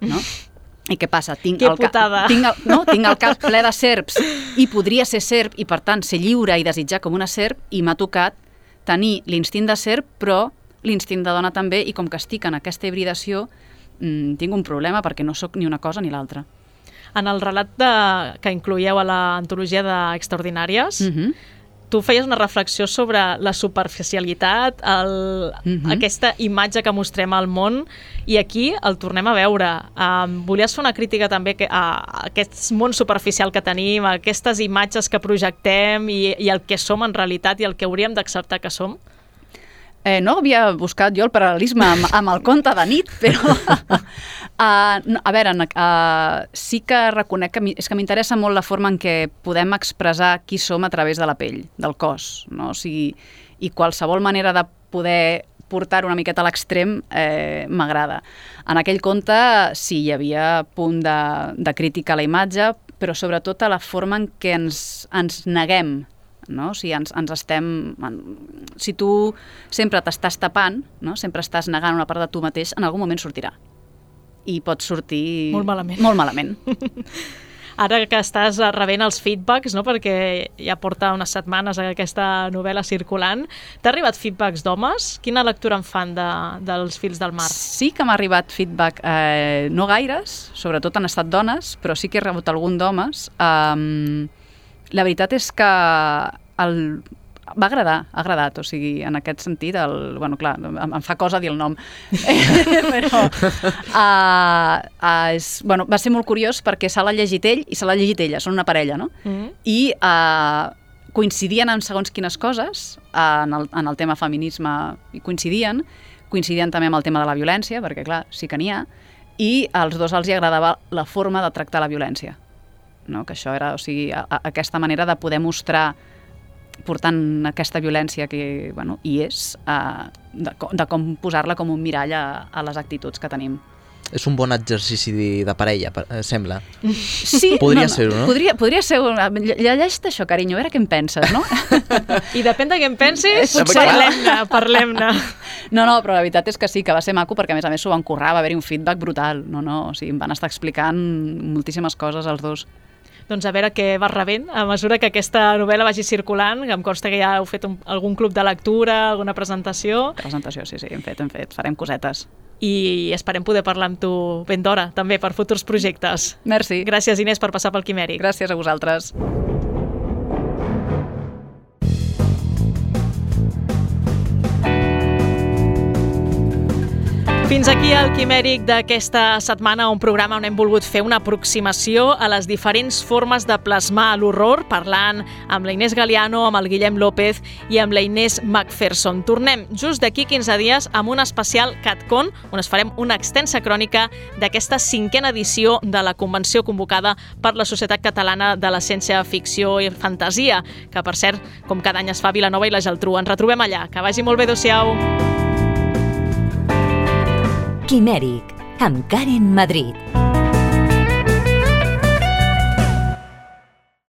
No? I què passa? Tinc Que el, ca- putada. tinc, el, no? tinc el cap ple de serps i podria ser serp i, per tant, ser lliure i desitjar com una serp i m'ha tocat tenir l'instint de serp, però l'instint de dona també, i com que estic en aquesta hibridació, mm, tinc un problema perquè no sóc ni una cosa ni l'altra. En el relat de, que incloïeu a l'antologia d'Extraordinàries, mm. Mm -hmm. Tu feies una reflexió sobre la superficialitat, el, Mhm. aquesta imatge que mostrem al món, i aquí el tornem a veure. Um, volies fer una crítica també que, a, a aquest món superficial que tenim, a aquestes imatges que projectem i, i el que som en realitat i el que hauríem d'acceptar que som? Eh, no havia buscat jo el paral·lelisme amb, amb el conte de nit, però... uh, no, a veure, uh, sí que reconec que, mi- és que m'interessa molt la forma en què podem expressar qui som a través de la pell, del cos, no? O sigui, i qualsevol manera de poder portar una miqueta a l'extrem eh, m'agrada. En aquell conte sí, hi havia punt de, de crítica a la imatge, però sobretot a la forma en què ens, ens neguem no? O sigui, ens, ens estem... En, si tu sempre t'estàs tapant, no? sempre estàs negant una part de tu mateix, en algun moment sortirà. I pot sortir... Molt malament. Molt malament. Ara que estàs rebent els feedbacks, no? perquè ja porta unes setmanes aquesta novel·la circulant, t'ha arribat feedbacks d'homes? Quina lectura en fan de, dels fils del mar? Sí que m'ha arribat feedback, eh, no gaires, sobretot han estat dones, però sí que he rebut algun d'homes. Um, la veritat és que el, va agradar, ha agradat, o sigui, en aquest sentit, el, bueno, clar, em, em fa cosa dir el nom, però uh, uh, és, bueno, va ser molt curiós perquè se l'ha llegit ell i se l'ha llegit ella, són una parella, no? Mm? i uh, coincidien en segons quines coses, uh, en, el, en el tema feminisme i coincidien, coincidien també amb el tema de la violència, perquè clar, sí que n'hi ha, i als dos els hi agradava la forma de tractar la violència. No? Que això era, o sigui, a, a, aquesta manera de poder mostrar portant aquesta violència que bueno, hi és, uh, de, co- de com posar-la com un mirall a, a les actituds que tenim. És un bon exercici de, parella, pa- eh, sembla. Sí, Podria ser-ho, no? Podria, podria ser... una- lle- Llegeix-te això, carinyo, a veure què en penses, no? I depèn de què en pensis, Potser- parlem-ne, parlem-ne. No, no, però la veritat és que sí, que va ser maco perquè a més a més s'ho van currar, va haver-hi un feedback brutal. No, no, o sigui, em van estar explicant moltíssimes coses els dos. Doncs a veure què vas rebent a mesura que aquesta novel·la vagi circulant, que em consta que ja heu fet un, algun club de lectura, alguna presentació, Presentació, sí, sí, hem fet, hem fet, farem cosetes. i esperem poder parlar amb tu ben d'hora, també, per futurs projectes. Merci. Gràcies, Inés, per passar pel Quimèric. Gràcies a vosaltres. Fins aquí el Quimèric d'aquesta setmana, un programa on hem volgut fer una aproximació a les diferents formes de plasmar l'horror, parlant amb la Inés Galiano, amb el Guillem López i amb la Inés McPherson. Tornem just d'aquí 15 dies amb un especial CatCon, on es farem una extensa crònica d'aquesta cinquena edició de la convenció convocada per la Societat Catalana de la Ciència Ficció i Fantasia, que per cert, com cada any es fa a Vilanova i la Geltrú. Ens retrobem allà. Que vagi molt bé, adeu-siau. Quimèric, amb Karen Madrid.